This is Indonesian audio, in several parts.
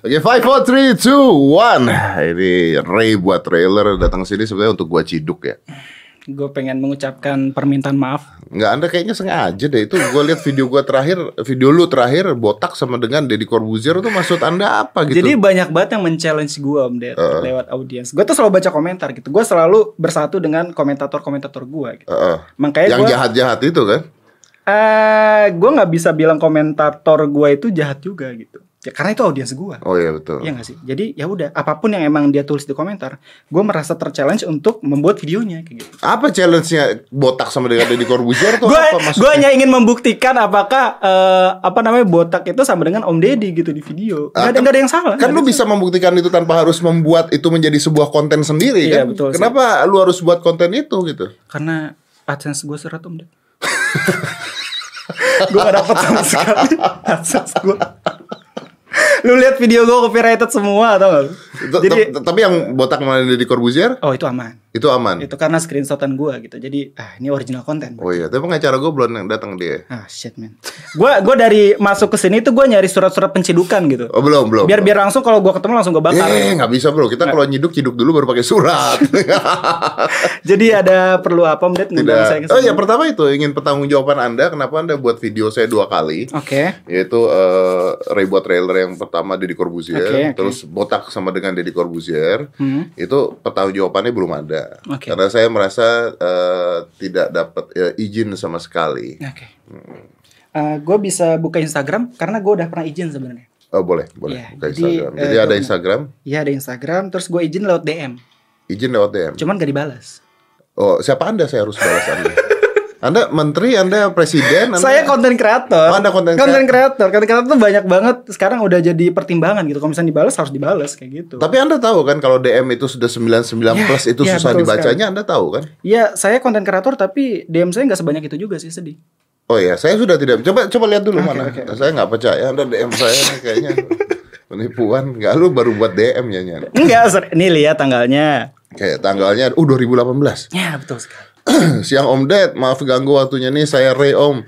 Oke, five, four, three, two, one. Ini Ray buat trailer datang sini sebenarnya untuk gua ciduk ya. Gue pengen mengucapkan permintaan maaf. Nggak, anda kayaknya sengaja deh. Itu gua lihat video gua terakhir, video lu terakhir botak sama dengan Deddy Corbuzier itu maksud anda apa gitu? Jadi banyak banget yang men-challenge gue Om Ded lewat audiens. Gue tuh selalu baca komentar gitu. Gue selalu bersatu dengan komentator-komentator gue gitu. Heeh. Makanya yang gue jahat-jahat itu kan? eh gue nggak bisa bilang komentator gue itu jahat juga gitu. Ya karena itu audiens gue. Oh iya betul. Iya gak sih? Jadi ya udah, apa pun yang emang dia tulis di komentar, gue merasa terchallenge untuk membuat videonya kayak gitu. Apa challenge-nya botak sama dengan Deddy Corbuzier tuh Gue apa gue hanya ingin membuktikan apakah eh, apa namanya botak itu sama dengan Om Deddy gitu di video. Ah, Gak ada, kan- nggak ada yang salah. Kan nggak lu bisa membuktikan itu tanpa harus membuat itu menjadi sebuah konten sendiri Iya, kan? betul sih. Kenapa lu harus buat konten itu gitu? Karena AdSense gue seret Om Deddy. gue gak dapet sama sekali AdSense gue. Lu lihat video gue copyrighted semua atau gak Jadi tapi yang botak sama Deddy Corbuzier oh itu aman. itu aman. Itu karena screenshotan gue gitu. Jadi ah ini original konten. Oh iya, tapi pengacara gue belum datang dia. Ah shit man. Gue gue dari masuk ke sini tuh gue nyari surat-surat pencidukan gitu. Oh belum belum. Biar biar langsung kalau gue ketemu langsung gue bakar. Eh nggak bisa bro, kita kalau nyiduk ciduk dulu baru pakai surat. Jadi ada perlu apa ke Tidak. Oh ya pertama itu ingin pertanggungjawaban anda, kenapa anda buat video saya dua kali? Oke. Yaitu eh Ray buat trailer yang pertama Deddy Corbuzier, Oke, oke. terus botak sama dengan Deddy Corbuzier. Hmm. Itu pertanggungjawabannya belum ada. Oke. Karena saya merasa eh, tidak dapat eh, izin sama sekali. Oke. gue bisa buka Instagram karena gue udah pernah izin sebenarnya. Oh boleh, boleh Iya, buka jadi, Instagram. eh, Jadi ada gua- Instagram, Iya ada Instagram, terus gue izin lewat DM. izin lewat DM. Cuman gak dibalas. Oh, siapa Anda saya harus balas Anda? anda menteri, Anda presiden, Anda Saya konten kreator. Oh, Anda konten Konten kreator. Konten kreator tuh banyak banget. Sekarang udah jadi pertimbangan gitu. Kalau misalnya dibalas harus dibalas kayak gitu. Tapi Anda tahu kan kalau DM itu sudah 99 plus itu ya, susah dibacanya, Anda tahu kan? Iya, saya konten kreator tapi DM saya nggak sebanyak itu juga sih sedih. Oh ya, saya sudah tidak. Coba coba lihat dulu mana. oke, Saya nggak percaya Anda DM saya nih kayaknya penipuan. Nggak lu baru buat DM ya. Enggak, ini lihat tanggalnya. Kayak tanggalnya uh 2018. Ya, betul sekali. Siang Om Ded, maaf ganggu waktunya nih. Saya Ray Om.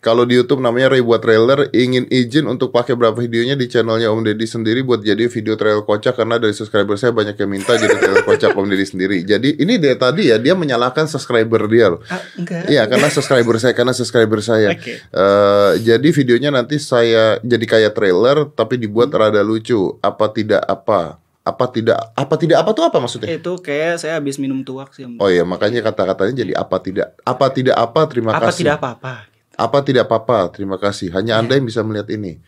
Kalau di YouTube namanya Ray buat trailer, ingin izin untuk pakai berapa videonya di channelnya Om Deddy sendiri buat jadi video trailer kocak karena dari subscriber saya banyak yang minta jadi trailer kocak Om Deddy sendiri. Jadi ini dia tadi ya dia menyalahkan subscriber dia loh. Ah. Iya karena subscriber saya karena subscriber saya. Oke. Eh, jadi videonya nanti saya jadi kayak trailer tapi dibuat rada lucu. Apa tidak apa? Apa tidak apa tidak apa tuh apa maksudnya? Itu kayak saya habis minum tuak sih. Om. Oh iya makanya kata-katanya jadi apa tidak apa tidak apa terima Apa kasih. tidak apa-apa. Apa tidak apa-apa terima kasih. Hanya anda yang bisa melihat ini.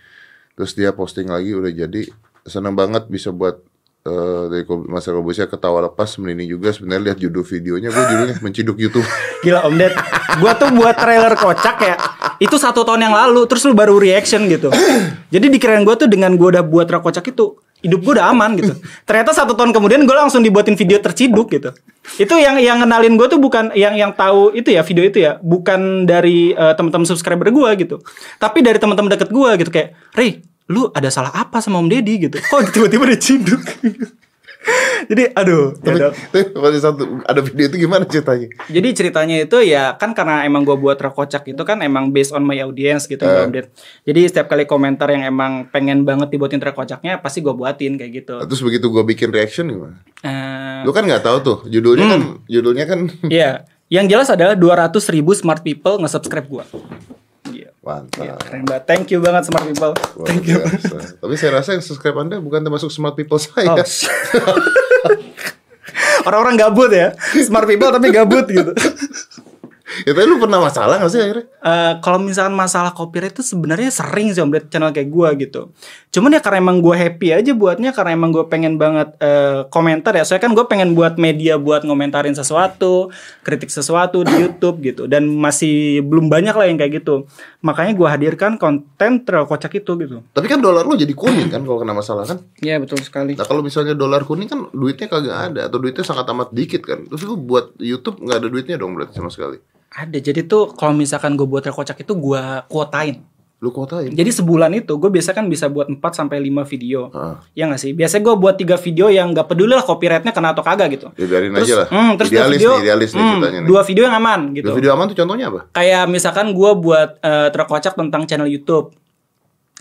Terus dia posting lagi udah jadi senang banget bisa buat eh dari Kob- Mas Robusnya ketawa lepas merinding juga sebenarnya lihat judul videonya gue judulnya menciduk YouTube Gila Om Ded, gua tuh buat trailer kocak ya. Itu satu tahun yang lalu, terus lu baru reaction gitu. Jadi dikirain gua tuh dengan gua udah buat trailer kocak itu, hidup gua udah aman gitu. Ternyata satu tahun kemudian gua langsung dibuatin video terciduk gitu. Itu yang yang kenalin gua tuh bukan yang yang tahu itu ya video itu ya, bukan dari eh, teman-teman subscriber gua gitu. Tapi dari teman-teman deket gua gitu kayak, "Rey, lu ada salah apa sama Om Deddy gitu? Kok tiba-tiba diciduk?" Jadi aduh, tapi, ya tapi satu ada video itu gimana ceritanya jadi ceritanya itu ya kan karena emang gue buat rekocak itu kan emang based on my audience gitu Eh. Om Ded. Jadi setiap kali komentar yang emang pengen banget dibuatin rekocaknya pasti gue buatin kayak gitu. terus begitu gue bikin reaction gimana Eh, lu kan nggak tahu tuh judulnya kan judulnya kan Iya, yang jelas adalah 200 ribu smart people nge-subscribe gue. Mantap Iya, keren banget. Thank you banget smart people. Luar Thank you. biasa. Tapi saya rasa yang subscribe Anda bukan termasuk smart people saya. Oh. Orang-orang gabut ya, smart people tapi gabut gitu. ya tapi lu pernah masalah gak sih akhirnya? Eh, kalau misalkan masalah copyright itu sebenarnya sering sih om liat channel kayak gua gitu. Cuman ya karena emang gue happy aja buatnya karena emang gue pengen banget eh, komentar ya. Saya kan gue pengen buat media buat ngomentarin sesuatu, kritik sesuatu di YouTube gitu. Dan masih belum banyak lah yang kayak gitu. Makanya gua hadirkan konten terlalu kocak itu gitu. Tapi kan dolar lu jadi kuning kan kalau kena masalah kan? Iya betul sekali. Nah kalau misalnya dolar kuning kan duitnya kagak ada atau duitnya sangat amat dikit kan. Terus lu buat YouTube nggak ada duitnya dong berarti sama sekali. Ada jadi tuh kalau misalkan gue buat rekocak itu gua kuotain. Lu kuotain. Jadi sebulan itu gue biasa kan bisa buat 4 sampai 5 video. Ah. Ya nggak sih? Biasanya gue buat tiga video yang nggak peduli lah copyrightnya kena atau kagak gitu. Ya biarin Terus, aja lah. hmm, terus dua idealis video, nih, idealis nih hmm, ceritanya nih. dua video yang aman gitu. Dua video aman tuh contohnya apa? Kayak misalkan gue buat eh, terkocak tentang channel YouTube.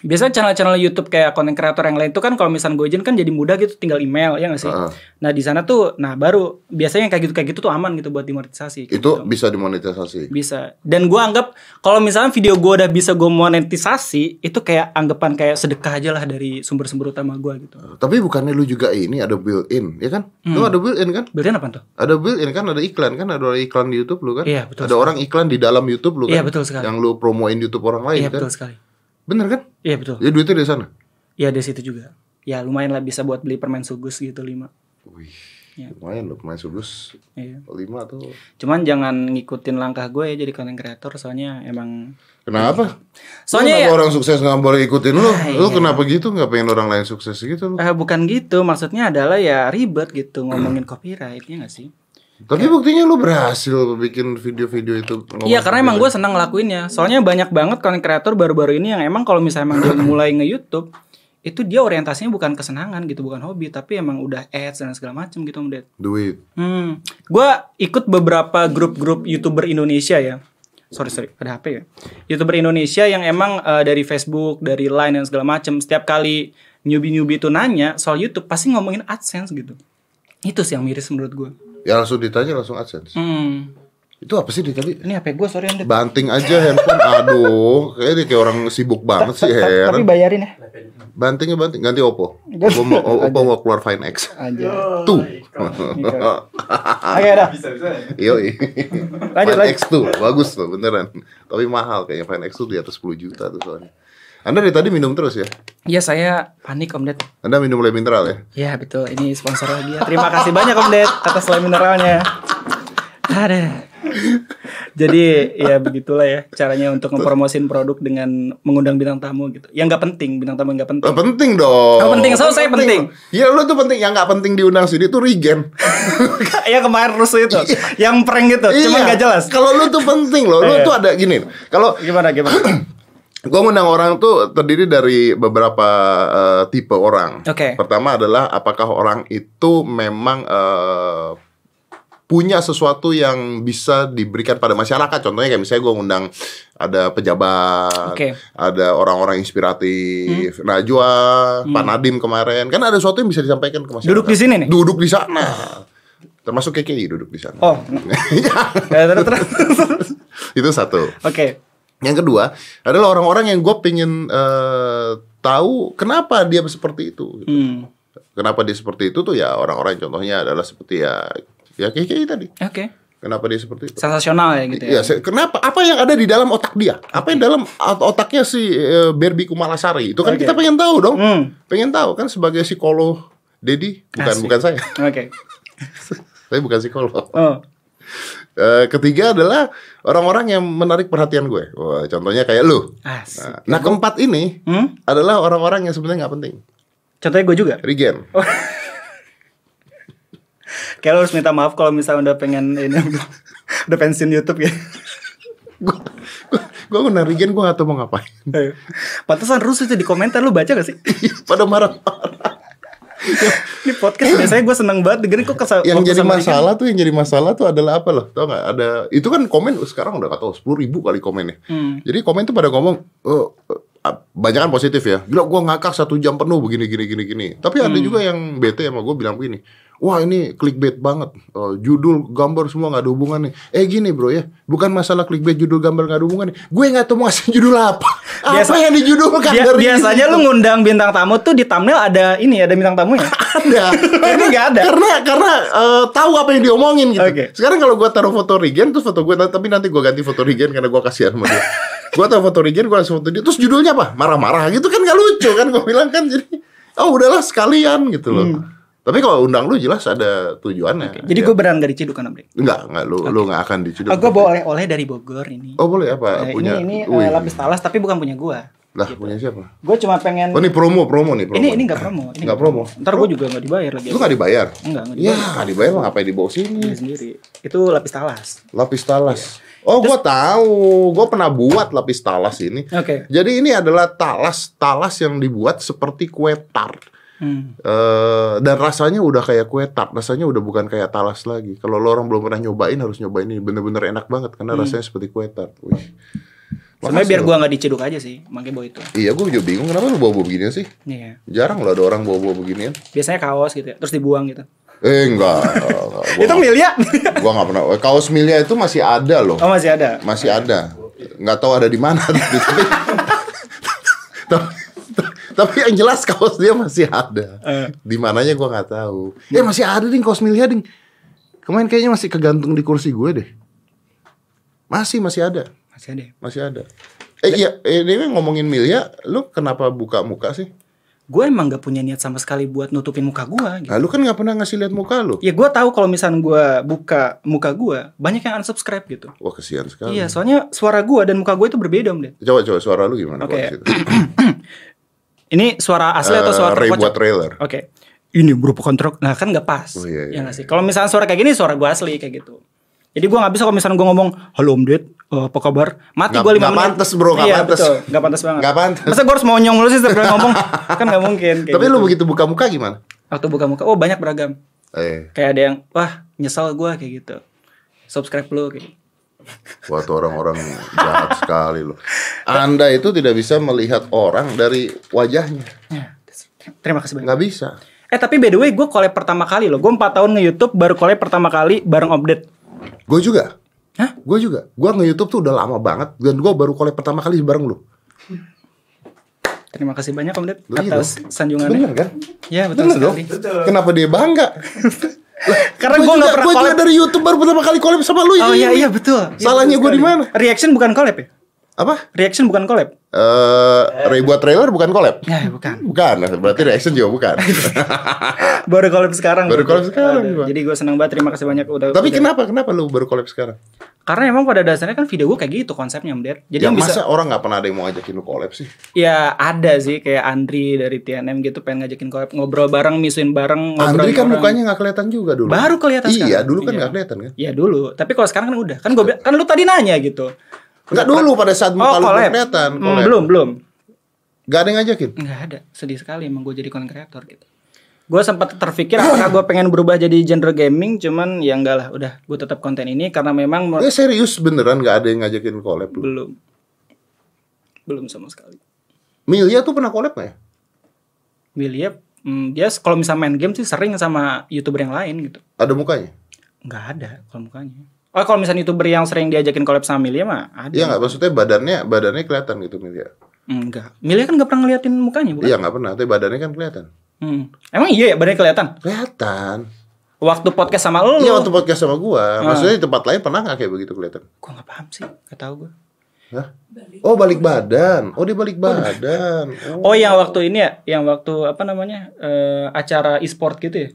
Biasanya channel-channel YouTube kayak konten kreator yang lain itu kan kalau misalnya gue izin kan jadi mudah gitu tinggal email ya nggak sih? Heeh. Nah di sana tuh, nah baru biasanya yang kayak gitu kayak gitu tuh aman gitu buat dimonetisasi. Itu gitu. bisa dimonetisasi. bisa. Dan gue anggap kalau misalnya video gue udah bisa gue monetisasi itu kayak anggapan kayak sedekah aja lah dari sumber-sumber utama gue gitu. Tapi bukannya lu juga ini ada built-in, ya kan? Hmm. Lu ada built-in kan? Berarti apa tuh? Ada built-in kan, ada iklan kan, ada iklan di YouTube lu kan? Iya, betul Ada orang iklan di dalam YouTube lu kan? Iya, betul sekali. Yang lu promoin YouTube orang lain Iya kan? betul sekali. Bener kan? Iya betul. Ya duitnya dari sana. Iya dari situ juga. Ya lumayan lah bisa buat beli permen sugus gitu lima. Wih, Iya. lumayan loh pemain sudus Iya. lima tuh. Cuman jangan ngikutin langkah gue ya jadi konten kreator soalnya emang Kenapa? Soalnya Lu ya kenapa orang sukses nggak boleh ikutin lu? Ah, Lu iya. kenapa gitu nggak pengen orang lain sukses gitu lu? eh, bukan gitu maksudnya adalah ya ribet gitu ngomongin copyright ya gak sih? Tapi buktinya lu berhasil bikin video-video itu. Iya karena emang gue senang ngelakuinnya. Soalnya banyak banget konten kreator baru-baru ini yang emang kalau misalnya emang dia mulai nge YouTube itu dia orientasinya bukan kesenangan gitu, bukan hobi, tapi emang udah ads dan segala macem gitu, Om Ded. duit. Hmm, gue ikut beberapa grup-grup youtuber Indonesia ya. Sorry sorry, ada HP ya. Youtuber Indonesia yang emang eh, dari Facebook, dari Line dan segala macem. Setiap kali newbie-newbie itu nanya soal YouTube, pasti ngomongin AdSense gitu. Itu sih yang miris menurut gue. Ya langsung ditanya langsung AdSense. Hmm, Itu apa sih di tadi? ini HP gue sorry Ded. Banting aja handphone. Aduh, kayaknya dia kayak orang sibuk banget sih Tapi heran. bayarin ya. Bantingnya banting ganti Oppo. Oppo mau, Oppo mau keluar Fine X. Aja. Tuh. Oke dah. Iya, Lanjut, Fine lanjut. X tuh bagus tuh beneran. Tapi mahal kayaknya Fine X tuh di atas 10 juta tuh soalnya. Anda dari tadi minum terus ya? Iya saya panik Om Ded. Anda minum le mineral ya? Ya betul, ini sponsor lagi ya. Terima kasih banyak Om Ded atas lime mineralnya. Ada. Jadi ya begitulah ya caranya untuk mempromosin produk dengan mengundang bintang tamu gitu. Yang nggak penting, bintang tamu nggak penting. Oh, penting dong. Oh, penting. So, saya penting. Iya, lu tuh penting. Yang nggak penting diundang sini tuh Regen. ya kemarin rusuh itu, yang prank gitu, cuman Iya. nggak jelas. Kalau lu tuh penting loh. Lu Iya. tuh ada gini. Kalau Gimana gimana? Gue ngundang orang tuh terdiri dari beberapa eh, tipe orang. Oke. Pertama adalah apakah orang itu memang eh, punya sesuatu yang bisa diberikan pada masyarakat. Contohnya kayak misalnya gue ngundang ada pejabat, Oke. ada orang-orang inspiratif, Hmm. Najwa, Pak Nadim kemarin. Kan ada sesuatu yang bisa disampaikan ke masyarakat. Duduk di sini nih? Duduk di sana. Termasuk KKI duduk di sana. Oh, ya, terus terus. itu satu. Oke. Yang kedua adalah orang-orang yang gue pengen eh, tahu kenapa dia seperti itu. gitu. Hmm. Kenapa dia seperti itu tuh ya orang-orang contohnya adalah seperti ya ya kayak kayak tadi. Oke. Kenapa dia seperti itu? Sensasional ya gitu ya. Iya, se- kenapa? Apa yang ada di dalam otak dia? Apa yang dalam ot- otaknya si eh, Barbie Kumalasari? Itu kan Oke. kita pengen tahu dong. Hmm. Pengen tahu kan sebagai psikolog Dedi, bukan Asik. bukan saya. Oke. Saya bukan psikolog. Oh. Eh, ketiga adalah orang-orang yang menarik perhatian gue. Wah, contohnya kayak lu. Asik. Nah, nah, keempat ini Hmm? adalah orang-orang yang sebenarnya nggak penting. Contohnya gue juga. Regen. Kayak lo harus minta maaf kalau misalnya udah pengen ini udah pensiun YouTube ya. gue gue Regen gue gak tau mau ngapain. Ayo. Pantesan rusuh tuh di komentar lu baca gak sih? Pada marah-marah. Ini podcast biasanya gue seneng banget dengerin kok kesal. yang jadi masalah tuh yang jadi masalah tuh adalah apa loh tau nggak ada itu kan komen sekarang udah gak tau sepuluh ribu kali komennya Hmm. jadi komen tuh pada ngomong oh, banyak kan positif ya gila gue ngakak satu jam penuh begini gini gini gini tapi ada Hmm. juga yang bete sama gue bilang begini wah ini clickbait banget. Oh, judul gambar semua nggak ada hubungannya. Eh gini bro ya. Bukan masalah clickbait judul gambar nggak ada hubungannya. Gue nggak tahu mau ngasih judul apa. Biasa- apa yang dijudulkan Bia- dari biasanya situ? lu ngundang bintang tamu tuh di thumbnail ada ini ada bintang tamunya. ada. Ini nggak ada. karena karena eh, tahu apa yang diomongin gitu. Oke. sekarang kalau gua taruh foto Regen terus foto gue tapi nanti gua ganti foto Regen karena gua kasihan sama dia. Gua taruh foto Regen gua langsung foto dia. Terus judulnya apa? Marah-marah gitu kan gak lucu kan? Gua bilang kan jadi oh udahlah sekalian gitu loh tapi kalau undang lu jelas ada tujuannya Jadi Ya. gue beneran gak diciduk kan Dek? enggak enggak lu lu nggak akan diciduk Oh, gue bawa oleh-oleh dari Bogor ini. oh boleh apa Eh, punya ini ini Wih. eh, lapis talas tapi bukan punya gue. lah punya siapa Gue cuma pengen oh ini promo promo nih promo ini ini nggak promo. Ini Nggak promo. Ntar gue juga nggak dibayar lagi. lu nggak dibayar Enggak, nggak ya dibayar. nggak dibayar mah ngapain dibawa sini Beli sendiri. Itu lapis talas. Lapis talas. Oh, gua tahu. Gua pernah buat lapis talas ini. Oke. Jadi ini adalah talas, talas yang dibuat seperti kue tart. Hmm. Eh, dan rasanya udah kayak kue tart, rasanya udah bukan kayak talas lagi. Kalau lo orang belum pernah nyobain harus nyobain ini, bener-bener enak banget karena rasanya seperti kue tart. Wih. Sebenarnya Makasih biar gua nggak diciduk aja sih, makanya bawa itu. Iya, gue juga bingung kenapa lu bawa-bawa beginian sih. Iya. Jarang loh ada orang bawa-bawa beginian. Biasanya kaos gitu ya, terus dibuang gitu. Eh enggak. Gua itu Milia. Gua nggak pernah. Kaos Milia itu masih ada loh. oh masih ada. Masih ada. Nggak tahu ada di mana. tapi, tapi, yang jelas kaos dia masih ada. Eh. Di mananya gua nggak tahu. Eh masih ada ding kaos Milia ding. Kemarin kayaknya masih kegantung di kursi gue deh. Masih masih ada. Masih ada. ya? Masih ada. Eh iya, eh, ini ngomongin Milia, lu kenapa buka muka sih? Gue emang gak punya niat sama sekali buat nutupin muka gua gitu. Nah, lu kan nggak pernah ngasih lihat muka lu. Ya gue tahu kalau misalnya gue buka muka gue banyak yang unsubscribe gitu. Wah kesian sekali. Iya, soalnya suara gue dan muka gue itu berbeda om Ded. Coba coba suara lu gimana? Oke. Situ. Ini suara asli atau Eh, suara Ray terkocak? buat trailer. Oke. Ini merupakan truk. Nah kan nggak pas. Oh, iya, iya, ya nggak sih. Kalau misalnya suara kayak gini suara gue asli kayak gitu. Jadi gue nggak bisa kalau misalnya gue ngomong halo Om Ded, eh, apa kabar? Mati gue lima menit. pantes, bro, nggak iya, pantes. betul. Nggak pantas banget. Nggak pantes. Masa gue harus monyong mulu sih setiap ngomong? kan nggak mungkin. kayak Tapi gitu. lu begitu buka muka gimana? Waktu buka muka, oh banyak beragam. Eh, Kayak ada yang, wah nyesal gue kayak gitu. Subscribe lu kayak gitu. Wah tuh orang-orang jahat sekali loh. Anda itu tidak bisa melihat orang dari wajahnya. Ya, terima kasih banyak. Nggak bisa. Eh tapi by the way gue collab pertama kali loh. Gue 4 tahun nge-youtube baru collab pertama kali bareng update. Gue juga. Hah? Gue juga. Gue nge-youtube tuh udah lama banget. Dan gue baru collab pertama kali bareng lu. Terima kasih banyak Om Ded Iya atas dong. sanjungannya. Bener kan? Ya betul Bener dong. sekali. Kenapa dia bangga? Karena gue juga, gak pernah juga collab. dari YouTube baru pertama kali collab sama lu Oh iya iya betul. Iya, Salahnya betul gua di mana? Reaction bukan collab ya? Apa? Reaction bukan collab. Eh, Ray buat trailer bukan collab? Ya bukan. Bukan, berarti reaction juga bukan. Baru collab sekarang. Baru collab sekarang, Aduh, gua. Jadi gue senang banget. Terima kasih banyak udah. Tapi udah- kenapa? Kenapa lu baru collab sekarang? Karena emang pada dasarnya kan video gue kayak gitu konsepnya Ded. Jadi ya masa bisa. orang nggak pernah ada yang mau ngajakin lu collab sih? Ya ada sih kayak Andri dari TNM gitu pengen ngajakin collab ngobrol bareng, misuin bareng, ngobrol Andri kan mukanya nggak kelihatan juga dulu. Baru kelihatan Iya, sekarang. dulu kan Iya. nggak kelihatan kan? Iya dulu, tapi kalau sekarang kan udah. Kan gue kan lu tadi nanya gitu. Enggak dulu pada saat muka Oh, lu kelihatan. Hmm, collab. belum, belum. Gak ada yang ngajakin. Enggak ada. Sedih sekali emang gue jadi content creator gitu. Gue sempat terpikir apakah gue pengen berubah jadi genre gaming, cuman ya enggak lah, udah gue tetap konten ini karena memang Eh serius beneran nggak ada yang ngajakin collab lu. belum belum sama sekali. Milia tuh pernah collab nggak ya? William, hmm, dia kalau misalnya main game sih sering sama youtuber yang lain gitu. Ada mukanya? Nggak ada kalau mukanya. Oh kalau misalnya youtuber yang sering diajakin collab sama Milia mah ada. Iya nggak maksudnya badannya badannya kelihatan gitu Milia. Enggak. Milia kan nggak pernah ngeliatin mukanya bukan? Iya nggak pernah, tapi badannya kan kelihatan. Hmm. Emang iya ya badannya kelihatan? Kelihatan. Waktu podcast sama lu. Iya waktu podcast sama gua. Ah. Maksudnya di tempat lain pernah nggak kayak begitu kelihatan? Gua nggak paham sih, nggak tahu gue. Hah? Oh balik badan. Oh dia balik badan. Oh. Oh yang waktu ini ya, yang waktu apa namanya eh, acara e-sport gitu ya?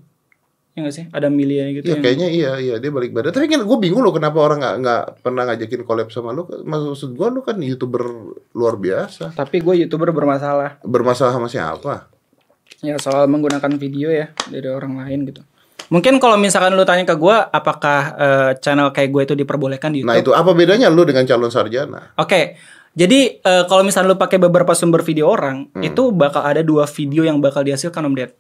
Ya nggak sih? Ada Milia gitu. Iya yang- kayaknya iya iya dia balik badan. Tapi kan gue bingung loh kenapa orang nggak nggak pernah ngajakin collab sama lu. Maksud gue lu kan youtuber luar biasa. Tapi gue youtuber bermasalah. Bermasalah sama siapa? Ya soal menggunakan video ya dari orang lain gitu. Mungkin kalau misalkan lu tanya ke gue, apakah eh, channel kayak gue itu diperbolehkan di YouTube? Nah itu apa bedanya lu dengan calon sarjana? Oke, jadi eh, kalau misalnya lu pakai beberapa sumber video orang, Hmm. itu bakal ada dua video yang bakal dihasilkan Om Ded.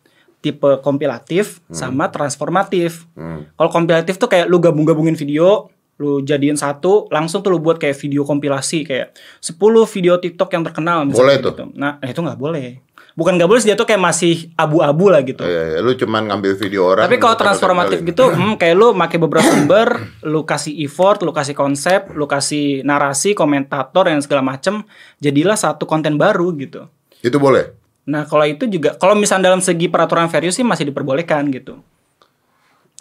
Tipe kompilatif sama transformatif. Hmm. Kalau kompilatif tuh kayak lu gabung-gabungin video, lu jadiin satu, langsung tuh lu buat kayak video kompilasi kayak 10 video TikTok yang terkenal Boleh misalnya tuh. gitu. Nah, itu nggak boleh. Bukan nggak boleh sih dia tuh kayak masih abu-abu lah gitu. Oh, iya, iya. Lu cuman ngambil video orang. Tapi kalau transformatif gitu, hmm, kayak lu pakai beberapa sumber, lu kasih effort, lu kasih konsep, lu kasih narasi, komentator dan segala macem, jadilah satu konten baru gitu. Itu boleh. Nah kalau itu juga, kalau misalnya dalam segi peraturan fair use sih masih diperbolehkan gitu.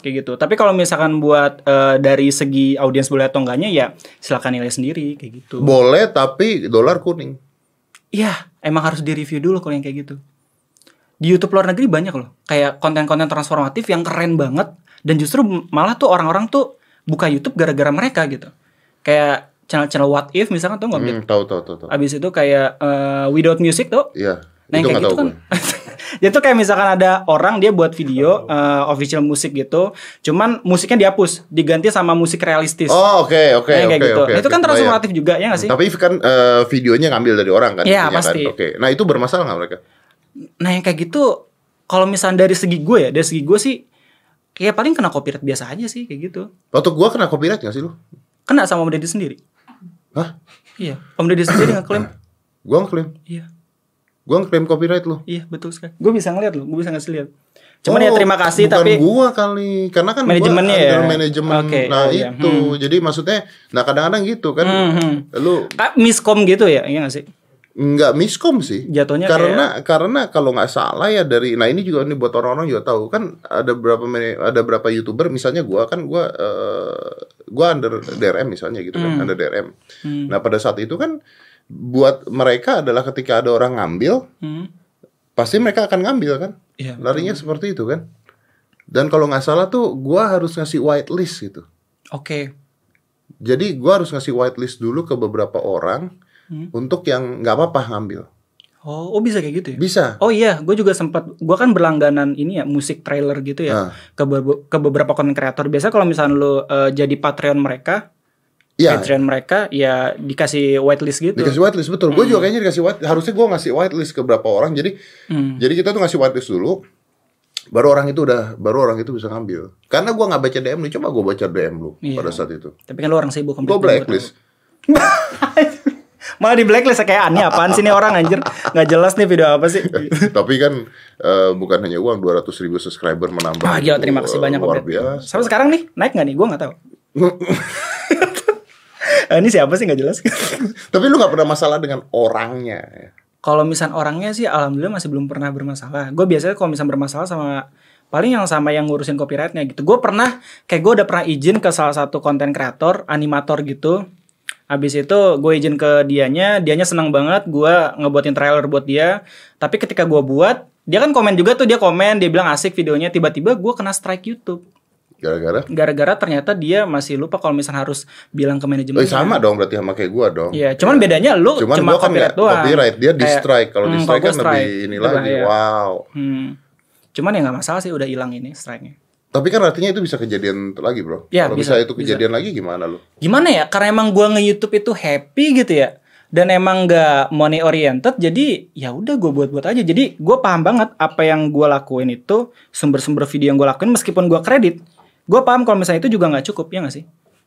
Kayak gitu. Tapi kalau misalkan buat eh, dari segi audiens boleh atau enggaknya ya silakan nilai sendiri kayak gitu. Boleh tapi dolar kuning. Iya, emang harus di-review dulu kalau yang kayak gitu. Di YouTube luar negeri banyak loh, kayak konten-konten transformatif yang keren banget dan justru malah tuh orang-orang tuh buka YouTube gara-gara mereka gitu. Kayak channel-channel What If misalkan tuh nggak Hmm, tahu tahu tahu tahu. Abis itu kayak eh, Without Music tuh. Iya. Nah itu kayak gitu kan. gue. Jadi tuh kayak misalkan ada orang dia buat video eh, official musik gitu, cuman musiknya dihapus, diganti sama musik realistis. Oh oke oke Nah, yang oke kayak gitu. oke. Nah, itu kan transformatif juga ya nggak sih? Tapi kan eh, videonya ngambil dari orang kan? Iya, intinya pasti. Kan? Oke. Nah itu bermasalah nggak mereka? Nah yang kayak gitu kalau misalnya dari segi gue ya, dari segi gue sih kayak paling kena copyright biasa aja sih kayak gitu. Waktu gua kena copyright nggak sih lu? Kena sama Om Deddy sendiri. Hah? Iya. Om Deddy sendiri ngeklaim. Gua ngeklaim. Iya. Gua ngeklaim copyright lo. Iya betul sekali. Gue bisa ngeliat loh, gue bisa ngasih lihat. Cuman ya terima kasih Oh, bukan tapi gua kali karena kan gua Manajemennya under ya? manajemen Oke, nah oh iya. itu jadi maksudnya nah kadang-kadang gitu kan Hmm, lu Ah, miskom gitu ya, iya gak sih? nggak miskom sih Jatuhnya karena karena kalau nggak salah ya dari nah ini juga ini buat orang-orang juga tahu kan ada berapa ada berapa youtuber misalnya gua kan gua eh, gua under DRM misalnya gitu Hmm. kan under DRM nah pada saat itu kan buat mereka adalah ketika ada orang ngambil Hmm. pasti mereka akan ngambil kan Iya. larinya seperti itu kan dan kalau nggak salah tuh gua harus ngasih whitelist gitu Oke. jadi gua harus ngasih whitelist dulu ke beberapa orang Hmm. untuk yang nggak apa-apa ngambil Oh, oh bisa kayak gitu ya? bisa Oh iya, gue juga sempat, gue kan berlangganan ini ya musik trailer gitu ya Ah. ke, be- ke beberapa konten kreator. Biasa kalau misalnya lu eh, jadi Patreon mereka, Iya, Patreon mereka ya dikasih whitelist gitu. dikasih whitelist betul. Gue juga kayaknya dikasih white. Harusnya gue ngasih whitelist ke beberapa orang. Jadi, Hmm. jadi kita tuh ngasih whitelist dulu. Baru orang itu udah, baru orang itu bisa ngambil. Karena gue nggak baca DM lu, coba gue baca DM lu Iya. pada saat itu. Tapi kan lu orang sibuk. Gue blacklist. Malah di blacklist kayak aneh apaan sih nih orang anjir nggak jelas nih video apa sih Tapi kan eh, bukan hanya uang 200 ribu subscriber menambah. Ah gila terima kasih banyak Luar biasa. Sampai sekarang nih naik nggak nih gue nggak tahu Eh, ini siapa sih nggak jelas Tapi lu nggak pernah masalah dengan orangnya. ya? kalau misal orangnya sih alhamdulillah masih belum pernah bermasalah gue biasanya kalau misal bermasalah sama paling yang sama yang ngurusin copyrightnya gitu gue pernah kayak gue udah pernah izin ke salah satu konten kreator animator gitu Habis itu gue izin ke dianya, dianya senang banget gue ngebuatin trailer buat dia. Tapi ketika gue buat, dia kan komen juga tuh dia komen, dia bilang asik videonya. Tiba-tiba gue kena strike YouTube. Gara-gara. Gara-gara ternyata dia masih lupa kalau misalnya harus bilang ke manajemen. Oh, sama dong berarti sama kayak gua dong. Iya, cuman bedanya lu Cuman cuma gua kan copyright doang. copyright, dia di strike. Kalau di hmm, strike gua kan lebih ini lagi. bahaya. Wow. Hmm. Cuman ya nggak masalah sih udah hilang ini strike-nya. Tapi kan artinya itu bisa kejadian lagi, Bro. Ya, Kalau bisa, bisa, itu kejadian lagi gimana lu? Gimana ya? Karena emang gua nge-YouTube itu happy gitu ya. Dan emang nggak money oriented, jadi ya udah gue buat-buat aja. Jadi gue paham banget apa yang gue lakuin itu sumber-sumber video yang gue lakuin meskipun gue kredit, gue paham kalau misalnya itu juga nggak cukup ya nggak sih?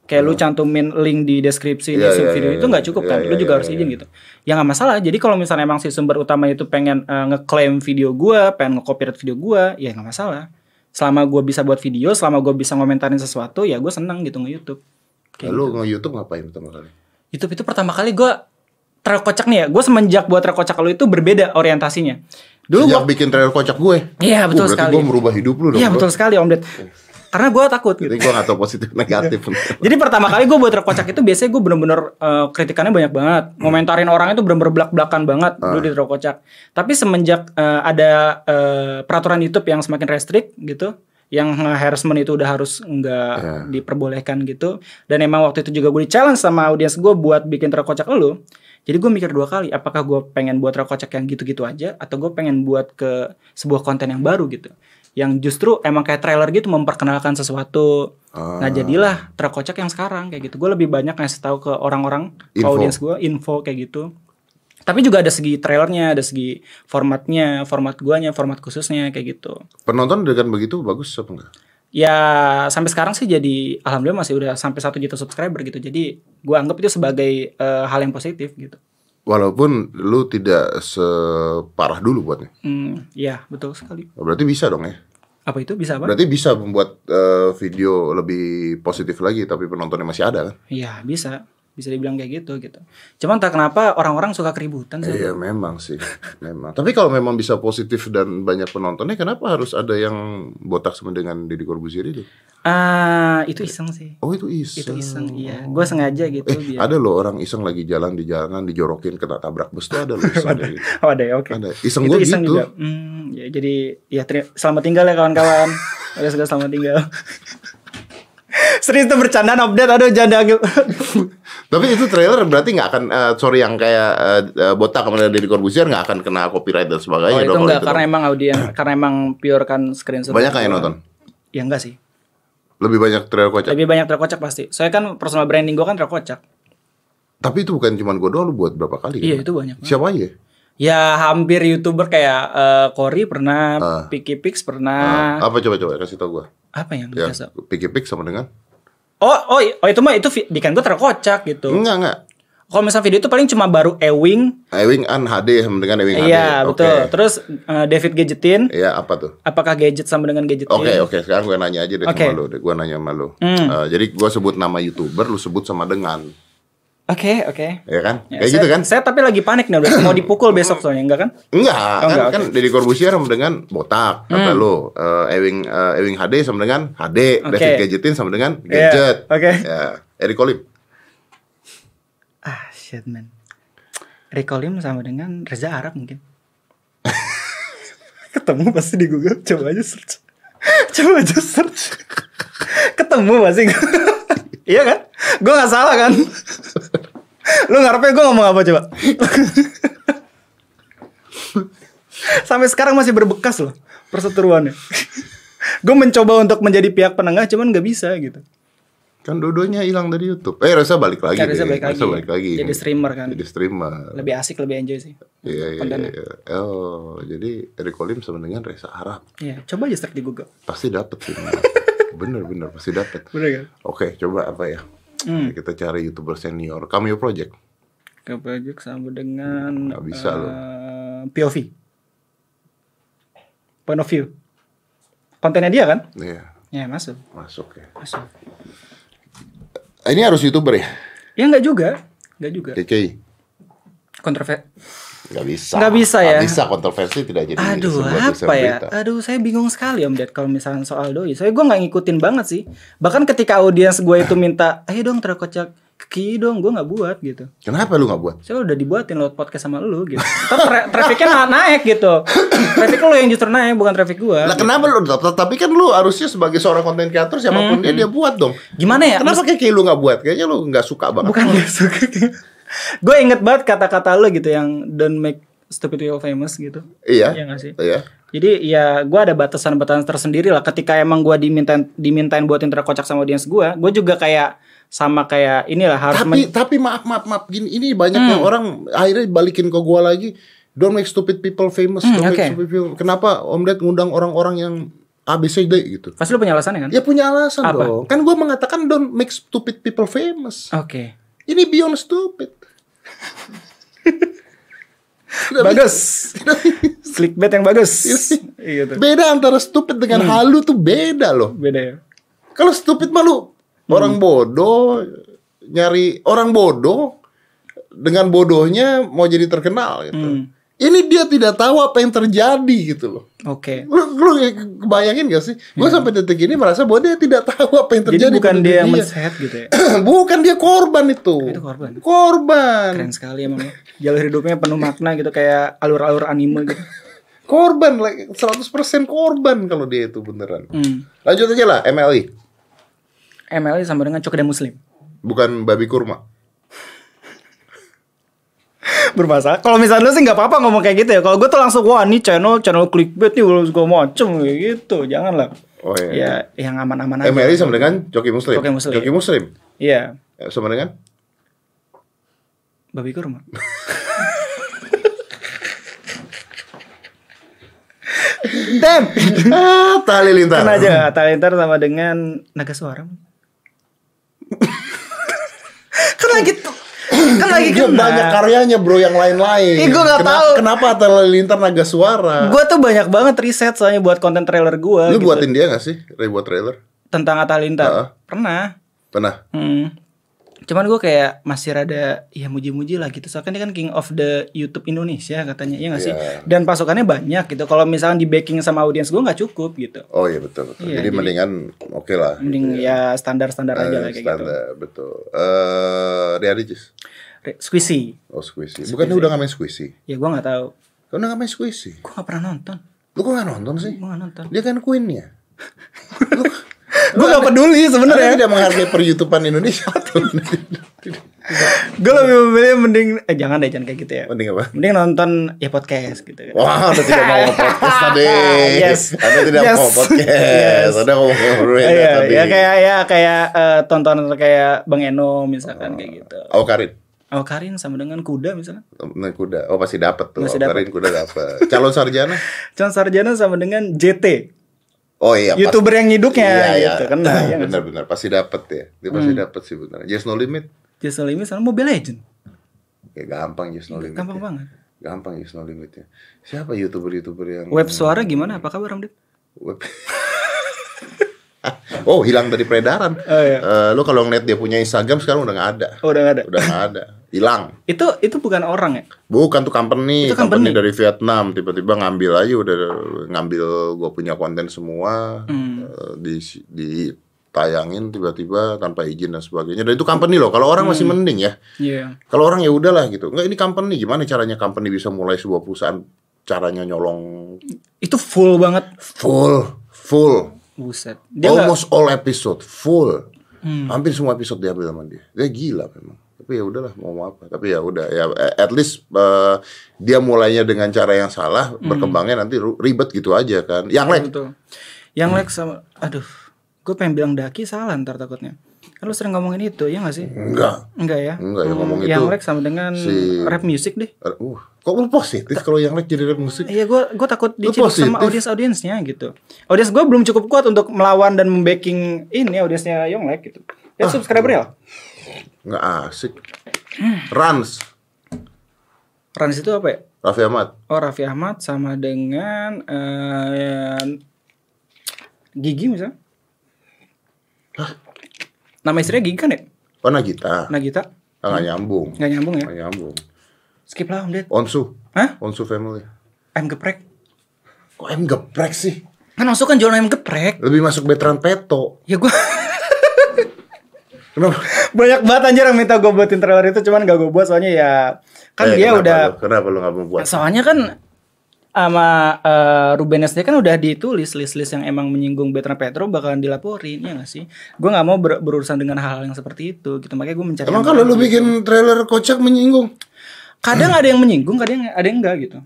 Kayak lu cantumin link di deskripsi di Iya, sub iya, video iya, itu nggak iya. cukup Iya, kan? iya, Lu juga iya, harus iya. izin gitu. Ya nggak masalah. Jadi kalau misalnya emang si sumber utama itu pengen eh, ngeklaim video gue, pengen nge-copyright video gue, ya nggak masalah. Selama gue bisa buat video, selama gue bisa ngomentarin sesuatu, ya gue seneng gitu nge-YouTube. Kayak Lu nge-YouTube ngapain pertama kali? YouTube itu pertama kali gue terkocak nih ya. Gue semenjak buat terkocak lu itu berbeda orientasinya. Dulu Sejak gua bikin trailer kocak gue. Iya, betul berarti sekali. gue merubah hidup lu dong. Iya betul sekali Om Ded. Karena gue takut gitu. Jadi gue gak tau positif negatif. Jadi pertama kali gue buat terkocak itu biasanya gue bener-bener eh, kritikannya banyak banget. Ngomentarin orang itu bener-bener belak-belakan banget dulu di terkocak. Tapi semenjak eh, ada eh, peraturan YouTube yang semakin restrict gitu, yang harassment itu udah harus nggak Ya. diperbolehkan gitu. Dan emang waktu itu juga gue di challenge sama audiens gue buat bikin terkocak lu. Jadi gue mikir dua kali, apakah gue pengen buat terkocak yang gitu-gitu aja, atau gue pengen buat ke sebuah konten yang baru gitu. Yang justru emang kayak trailer gitu memperkenalkan sesuatu. Ah. Nah jadilah terkocak yang sekarang kayak gitu. Gue lebih banyak ngasih tahu ke orang-orang, ke Info. audiens gue, info kayak gitu. Tapi juga ada segi trailernya, ada segi formatnya, format guanya, format khususnya kayak gitu. Penonton dengan begitu bagus apa enggak? Ya sampai sekarang sih jadi alhamdulillah masih udah sampai satu juta subscriber gitu. Jadi gue anggap itu sebagai eh, hal yang positif gitu. Walaupun lu tidak separah dulu buatnya. Hmm, ya betul sekali. Berarti bisa dong ya. Apa itu bisa apa? Berarti bisa membuat eh, video lebih positif lagi tapi penontonnya masih ada kan? Iya bisa, bisa dibilang kayak gitu gitu. Cuman tak kenapa orang-orang suka keributan sih. Iya memang sih, memang. Tapi kalau memang bisa positif dan banyak penontonnya, kenapa harus ada yang botak sama dengan Deddy Corbuzier itu? Ah itu iseng sih. Oh itu iseng. Itu iseng, iya. Gue sengaja gitu. Eh, biar- ada loh orang iseng lagi jalan di jalanan dijorokin kena tabrak bus tuh ada loh iseng kayak gitu. Oh ada ya, oke. Ada. Iseng Itu gue iseng gitu. juga. Hmm, ya, jadi ya teri- selamat tinggal ya kawan-kawan. Udah sudah selamat tinggal. Serius tuh bercandaan update aduh janda Tapi itu trailer berarti nggak akan, eh, sorry yang kayak eh, botak sama Deddy Corbuzier nggak akan kena copyright dan Oh sebagainya itu dong. enggak itu karena dong. emang audien karena emang pure kan screenshot. Banyak kan yang nonton? Ya enggak sih. Lebih banyak trailer kocak. Lebih banyak terkocak pasti. Saya kan personal branding gue kan terkocak. Tapi itu bukan cuma gue doang, lu buat berapa kali? Iya kan? itu banyak. Siapa aja? Ya hampir youtuber kayak eh, Cory pernah, Ah. Picky Pix pernah. Ah, apa coba-coba kasih tau gue? Apa yang Ya, biasa? Picky Pick sama dengan? Oh, oh, oh itu mah itu di kan gue terkocak gitu. Enggak, enggak. Kalau misalnya video itu paling cuma baru Ewing, Ewing An HD sama dengan Ewing HD. iya betul. Terus eh, David Gadgetin, Iya, apa tuh? apakah gadget sama dengan gadgetin? Oke, oke. Sekarang gue nanya aja deh Oke. sama lu. deh. Gue nanya sama lu. Hmm. Eh, jadi gue sebut nama YouTuber, lu sebut sama dengan. Oke, oke. Ya kan? Ya, Kayak saya- gitu kan? Saya tapi lagi panik nih udah mau dipukul besok soalnya enggak kan? Enggak, Oh, kan, enggak, Hmm. kan Deddy Corbuzier sama dengan botak, kata lu. Eh, Ewing eh, Ewing HD sama dengan HD, Oke. David Gadgetin sama dengan Iya, gadget. oke. Ya, Eric Colim. Shit man. Rekolim sama dengan Reza Arab mungkin. Ketemu pasti di Google, coba aja search. Coba aja search. Ketemu pasti. iya kan? Gue gak salah kan? Lu ngarepnya gue ngomong apa coba? Sampai sekarang masih berbekas loh perseteruannya. gue mencoba untuk menjadi pihak penengah cuman gak bisa gitu. Kan dodonya hilang dari YouTube. Eh, Reza balik lagi. Kan Reza deh. balik lagi. Reza balik lagi. Jadi streamer kan. Jadi streamer. Lebih asik, lebih enjoy sih. Iya, iya, kontennya. iya. Oh, jadi Eric Colim sama dengan Reza Arab. Iya, coba aja search di Google. Pasti dapet sih. bener, bener. Pasti dapet. Bener kan? Oke, coba apa ya? Hmm. Kita cari YouTuber senior. Cameo Project. Ke project sama dengan Nggak bisa loh. eh, POV. Point of view. Kontennya dia kan? Iya, Ya masuk, masuk ya. masuk. Ini harus YouTuber ya? Ya nggak juga, nggak juga. KKI. Kontroversi. Nggak bisa. Nggak bisa ya? Nggak bisa kontroversi tidak jadi Aduh apa ya? berita. Aduh saya bingung sekali om Ded kalau misalnya soal doi. Saya gue nggak ngikutin banget sih. Bahkan ketika audiens gue itu minta, ayo dong terkocak kiki dong, gue nggak buat gitu. Kenapa lu nggak buat? Saya udah dibuatin lewat podcast sama lu gitu. Tapi tra trafficnya na- naik gitu. Traffic lu yang justru naik, bukan traffic gue. Lah kenapa lu? Tapi kan lu harusnya sebagai seorang konten kreator siapa pun dia dia buat dong. Gimana ya? Kenapa KKI lu nggak buat? Kayaknya lu nggak suka banget. bukan gak suka gue inget banget kata-kata lo gitu yang don't make stupid people famous gitu Iya. Iya nggak sih? Iya. jadi ya gue ada batasan-batasan tersendiri lah ketika emang gue dimintain dimintain buatin terkocak sama audiens gue gue juga kayak sama kayak inilah harus Tapi Hmm. tapi maaf maaf maaf gini ini banyak yang orang akhirnya balikin ke gua lagi. Don't make stupid people famous. Hmm, don't make oke. stupid people. Kenapa Om Ded ngundang orang-orang yang ABCD gitu? pasti lo punya alasannya kan Ya punya alasan Apa? dong. Kan gua mengatakan don't make stupid people famous. oke Ini beyond stupid. Bagus clickbait yang bagus gitu Beda antara stupid dengan Hmm. halu tuh beda loh. beda ya Kalau stupid malu Hmm. orang bodoh nyari orang bodoh dengan bodohnya mau jadi terkenal gitu. Hmm. Ini dia tidak tahu apa yang terjadi gitu loh. oke Lu, lu kebayangin gak sih? Gue sampai detik ini merasa bahwa dia tidak tahu apa yang Hmm. jadi terjadi. bukan dia yang mensehat gitu ya bukan dia korban itu. Itu korban. Korban. keren sekali emang ya. jalur hidupnya penuh makna gitu kayak alur-alur anime gitu Korban like 100% korban kalau dia itu beneran. hmm. Lanjut aja lah MLI. MLI sama dengan Cok dan Muslim Bukan babi kurma. Bermasalah. Kalau misalnya lu sih nggak apa-apa ngomong kayak gitu ya. Kalau gue tuh langsung wah ini channel channel clickbait nih udah segala macem gitu. Janganlah. Oh iya. Ya yang aman-aman aja. MLI sama dengan Coki Muslim. Coki Muslim. Coki Muslim. Iya. Eh, Sama dengan Babi kurma. Damn. ah, tali lintar. Kan aja Talintar sama dengan Naga Suara. kan lagi tuh. Kan lagi Dia kena. banyak karyanya bro yang lain-lain. Ih, nggak Kenapa- tahu. Kenapa tali lintar naga suara? Gue tuh banyak banget riset soalnya buat konten trailer gue. Lu buatin dia gak sih? Buat trailer? tentang Atta Halilintar. Heeh. Pernah. Pernah. Hmm. Cuman gue kayak masih rada ya muji-muji lah gitu. Soalnya kan dia kan king of the YouTube Indonesia katanya, ya nggak sih? Iya. Dan pasukannya banyak gitu. Kalau misalnya di backing sama audiens gue nggak cukup gitu. Oh iya betul betul. Iya, jadi, jadi- mendingan oke lah. Mending ya standar-standar aja lah Eh, kayak gitu. standar betul. Eh, Ria Ricis. Squishy. Oh squishy. Bukannya udah gak main squishy? Ya gue nggak tahu. Kau udah gak main squishy? Gue nggak pernah nonton. Lu kok gak nonton sih? Gue nggak nonton. Dia kan queennya. gue nggak peduli sebenarnya. tidak menghargai per YouTubean Indonesia. Gue lebih memilih mending eh jangan deh jangan kayak gitu ya. Mending apa? Mending nonton ya podcast gitu kan. Wah, Anda tidak mau podcast tadi. Yes. Anda tidak Yes. mau podcast. Yes. Anda mau ngobrolin Iya, tadi. ya kayak ya kayak eh, tontonan kayak Bang Eno misalkan kayak gitu. Oh, Karin. Oh Karin sama dengan kuda misalnya. Nah, kuda. Oh, pasti dapat tuh. Pasti Oh, Karin kuda dapat. Calon sarjana? Calon sarjana sama dengan JT. Oh iya, YouTuber yang nyiduknya Iya, gitu iya. kan. Nah, ya nggak benar benar pasti dapat ya. Dia pasti dapat sih benar. Just no limit. Just No Limit sama Mobile Legend. Kayak gampang just no limit. Gampang ya. banget. Gampang just no limitnya. Siapa youtuber-youtuber yang Web suara gimana? Apa kabar Om Ded? Web. oh hilang dari peredaran. Oh, iya. Eh, lu kalau ngeliat dia punya Instagram sekarang udah nggak ada. Oh, udah gak ada. Udah nggak ada. Hilang. Itu itu bukan orang ya? Bukan tuh company, Itu company. dari Vietnam tiba-tiba ngambil aja udah ngambil gue punya konten semua Hmm. eh, di ditayangin tiba-tiba tanpa izin dan sebagainya. Dan itu company loh. Kalau orang masih Hmm. mending ya. Iya. Kalau orang ya udahlah gitu. Enggak ini company gimana caranya company bisa mulai sebuah perusahaan caranya nyolong Itu full banget. full full Buset. Dia almost all episode full. Hmm. Hampir semua episode diambil sama dia. Dia gila memang. Tapi ya udahlah mau mau apa. Tapi ya udah ya at least eh, dia mulainya dengan cara yang salah, Hmm. berkembangnya nanti ribet gitu aja kan. Yang Betul. Yang Lex sama aduh, gue pengen bilang daki salah ntar takutnya. Kan lu sering ngomongin itu, ya gak sih? enggak. Enggak ya? Enggak, yang ngomong Yang itu Lex sama dengan si- rap music deh. Uh, kok lu positif kalau yang lain jadi rap musik? Iya, gue gue takut diciduk sama audiens audiensnya gitu. Audiens gue belum cukup kuat untuk melawan dan membacking ini audiensnya Yonglek gitu. Ah. Ya subscriber ya. Enggak asik. Rans, Rans itu apa ya? Raffi Ahmad. Oh Raffi Ahmad sama dengan eh, Gigi misalnya. Nama istrinya Gigi kan ya? Oh Nagita. Nagita. Ah, nggak nyambung. Nggak nyambung ya? Nggak nyambung. Skip lah Om Ded. Onsu. Hah? Onsu family. Ayam geprek. Kok em geprek sih? Kan masuk kan jualan ayam geprek. Lebih masuk veteran peto. Ya gue Kenapa? banyak banget anjir yang minta gue buatin trailer itu cuman gak gue buat soalnya ya kan Eh, dia kenapa udah lu- kenapa lu nggak mau buat? soalnya kan sama eh, Ruben SD kan udah ditulis list-list yang emang menyinggung Bertrand Petro bakalan dilaporin ya gak sih? Gue nggak mau ber- berurusan dengan hal-hal yang seperti itu gitu makanya gue mencari. Emang kalau lu bikin trailer kocak menyinggung? kadang ada yang menyinggung, kadang ada yang enggak gitu.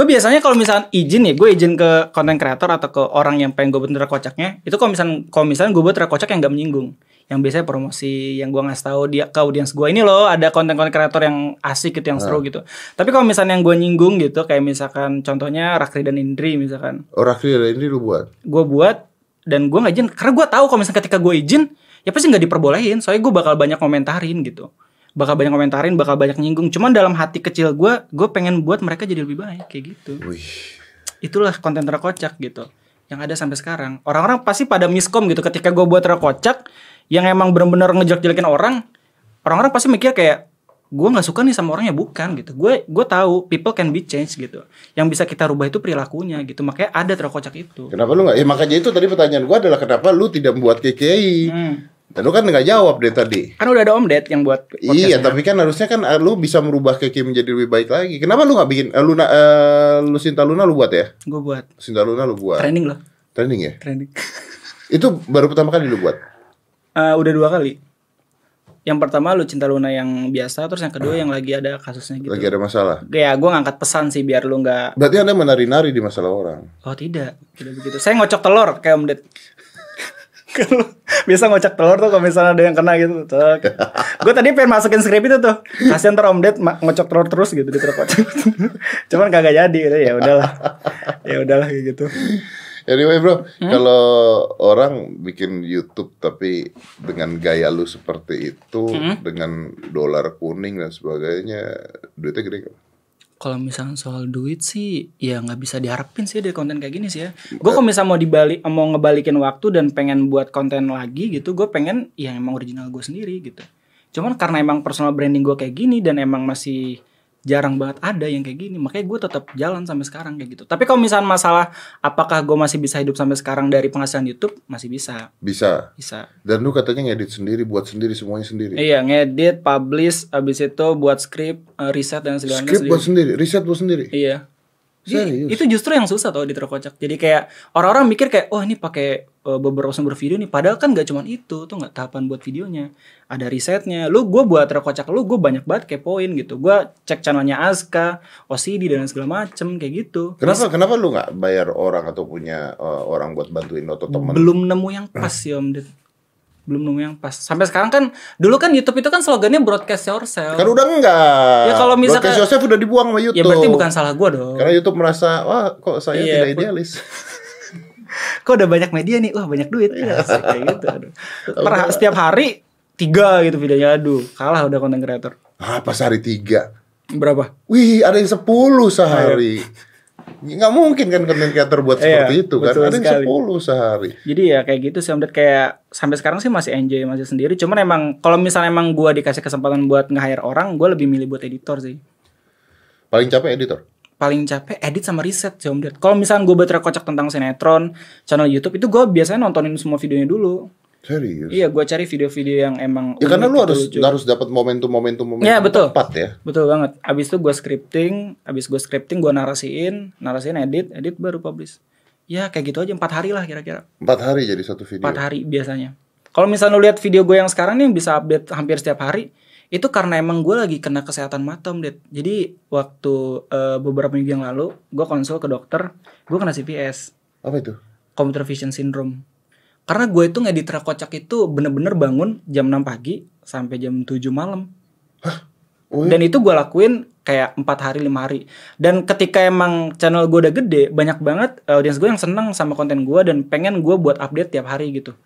Gue biasanya kalau misalnya izin ya, gue izin ke konten kreator atau ke orang yang pengen gue trailer kocaknya, itu kalau misalnya kalau misalnya gue buat kocak yang gak menyinggung, yang biasanya promosi, yang gue ngasih tahu dia ke audiens gue ini loh ada konten-konten kreator yang asik gitu, yang seru gitu. Tapi kalau misalnya yang gue nyinggung gitu, kayak misalkan contohnya Rakri dan Indri misalkan, Oh Rakri ada ini lu buat. gue buat dan gue nggak izin karena gue tahu kalau misalnya ketika gue izin ya pasti nggak diperbolehin soalnya gue bakal banyak komentarin gitu bakal banyak komentarin bakal banyak nyinggung cuman dalam hati kecil gue gue pengen buat mereka jadi lebih baik kayak gitu Wih. itulah konten terkocak gitu yang ada sampai sekarang orang-orang pasti pada miskom gitu ketika gue buat terkocak yang emang bener-bener ngejelek-jelekin orang orang-orang pasti mikir kayak gue nggak suka nih sama orangnya bukan gitu gue gue tahu people can be changed gitu yang bisa kita rubah itu perilakunya gitu makanya ada terkocak itu Kenapa lu nggak? Ya makanya itu tadi pertanyaan gua adalah kenapa lu tidak membuat KKI? Hmm. Dan lu kan nggak jawab deh tadi. kan udah ada Om Ded yang buat Iya, tapi kan harusnya kan eh, lu bisa merubah KKI menjadi lebih baik lagi. Kenapa lu nggak bikin eh, Luna eh, lu Sinta Luna lu buat ya? gue buat Sinta Luna lu buat. training loh Training ya? training Itu baru pertama kali lu buat. Eh, udah dua kali yang pertama lu cinta Luna yang biasa terus yang kedua yang lagi ada kasusnya gitu Lagi ada masalah. ya gue ngangkat pesan sih biar lu nggak Berarti Anda menari-nari di masalah orang. oh tidak tidak begitu saya ngocok telur kayak Om Ded biasa ngocok telur tuh kalau misalnya ada yang kena gitu gue tadi pengen masukin skrip itu tuh kasian ntar Om Ded ngocok telur terus gitu di terkocok cuman kagak jadi gitu ya udahlah ya udahlah gitu Anyway bro, Hmm? kalau orang bikin YouTube tapi dengan gaya lu seperti itu, Hmm? dengan dolar kuning dan sebagainya, duitnya gede gak? Kalau misalnya soal duit sih ya nggak bisa diharapin sih dari konten kayak gini sih ya. Gue kalau misalnya mau dibalik mau ngebalikin waktu dan pengen buat konten lagi gitu, gue pengen yang emang original gue sendiri gitu. Cuman karena emang personal branding gue kayak gini dan emang masih jarang banget ada yang kayak gini, makanya gue tetap jalan sampai sekarang kayak gitu. Tapi kalau misalnya masalah apakah gue masih bisa hidup sampai sekarang dari penghasilan YouTube, masih bisa, Bisa. bisa. Dan lu katanya ngedit sendiri, buat sendiri semuanya sendiri. Iya, ngedit, publish, abis itu buat skrip, eh, riset dan segala Script buat sendiri, riset buat sendiri. Iya. Serius? Itu justru yang susah tau di terkocak. Jadi kayak orang-orang mikir kayak, oh ini pakai beberapa sumber video nih. Padahal kan gak cuman itu, tuh nggak tahapan buat videonya. Ada risetnya. Lu gue buat terkocak lu, gue banyak banget kepoin gitu. Gue cek channelnya Aska, OCD dan segala macem kayak gitu. Kenapa kenapa lu nggak bayar orang atau punya uh, orang buat bantuin lo atau temen? Belum nemu yang pas sih Om Ded. Belum nemu yang pas. Sampai sekarang kan, dulu kan YouTube itu kan slogannya broadcast yourself. Kan udah enggak. Ya, kalau misalkan- Broadcast Joseph udah dibuang sama YouTube. ya berarti bukan salah gue dong. Karena YouTube merasa, wah kok saya Iya, tidak idealis. kok udah banyak media nih wah banyak duit ya kayak gitu aduh. Per- setiap hari tiga gitu videonya aduh kalah udah konten creator Ah, pas hari tiga. Berapa? Wih, ada yang 10 sehari. Nggak mungkin kan content creator buat Iya, seperti itu kan. Ada yang. 10 sehari. Jadi ya kayak gitu sih kayak sampai sekarang sih masih enjoy masih sendiri. Cuman emang kalau misalnya emang gua dikasih kesempatan buat nge-hire orang, gua lebih milih buat editor sih. Paling capek editor. Paling capek edit sama riset sih Om Ded. Kalau misalnya gua baca kocak tentang sinetron, channel YouTube itu gua biasanya nontonin semua videonya dulu. Serius. Iya, gua cari video-video yang emang Ya karena lu gitu, harus lucu. harus dapat momentum-momentum momentum Iya, betul. tepat ya. Betul banget. Abis itu gue scripting, abis gue scripting gue narasiin, narasiin edit, edit baru publish. Ya kayak gitu aja empat hari lah kira-kira. Empat hari jadi satu video. Empat hari biasanya. Kalau misalnya lu lihat video gue yang sekarang nih bisa update hampir setiap hari, itu karena emang gue lagi kena kesehatan mata om Ded. Jadi waktu eh, beberapa minggu yang lalu, gue konsul ke dokter, gue kena CVS, Apa itu? Computer Vision Syndrome. Karena gue itu ngedit kocak itu bener-bener bangun jam 6 pagi sampai jam 7 malam. Oh, Dan itu gue lakuin kayak empat hari lima hari. Dan ketika emang channel gue udah gede, banyak banget audiens gue yang seneng sama konten gue dan pengen gue buat update tiap hari gitu.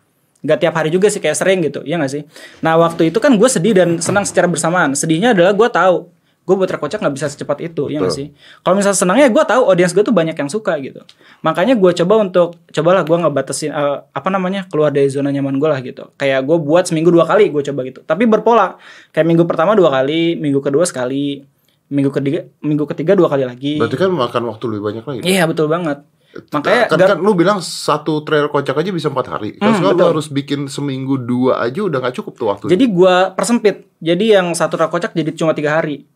Gak tiap hari juga sih kayak sering gitu, ya gak sih? Nah waktu itu kan gue sedih dan senang secara bersamaan. Sedihnya adalah gue tahu gue buat rekocak nggak bisa secepat itu, ya gak Betul. sih? Kalau misalnya senangnya gue tahu audiens gue tuh banyak yang suka gitu. Makanya gue coba untuk cobalah gue ngebatasin eh, apa namanya keluar dari zona nyaman gue lah gitu. Kayak gue buat seminggu dua kali gue coba gitu. Tapi berpola. Kayak minggu pertama dua kali, minggu kedua sekali, minggu ketiga minggu ketiga dua kali lagi. Berarti kan makan waktu lebih banyak lagi. Iya betul banget. Makanya kan, kan lu bilang satu trail kocak aja bisa empat hari. Kan Hmm, sekarang lu harus bikin seminggu dua aja udah nggak cukup tuh waktu. Jadi gua persempit. Jadi yang satu rak kocak jadi cuma tiga hari.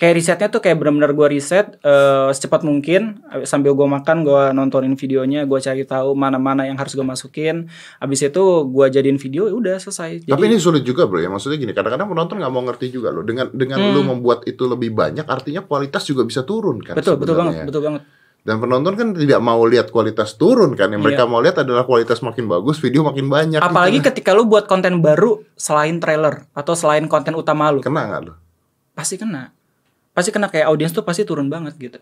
Kayak risetnya tuh kayak benar-benar gua riset eh, secepat mungkin sambil gua makan gua nontonin videonya, gua cari tahu mana-mana yang harus gua masukin. Habis itu gua jadiin video ya udah selesai. Jadi Tapi ini sulit juga bro ya. Maksudnya gini, kadang-kadang penonton nggak mau ngerti juga loh. Dengan dengan lu membuat itu lebih banyak, artinya kualitas juga bisa turun kan. Hmm. betul betul banget, betul banget. Dan penonton kan tidak mau lihat kualitas turun kan. Yang mereka Iya. mau lihat adalah kualitas makin bagus, video makin banyak. Apalagi gitu. ketika lu buat konten baru selain trailer atau selain konten utama lu, kena nggak lu? pasti kena. Pasti kena kayak audiens tuh pasti turun banget gitu.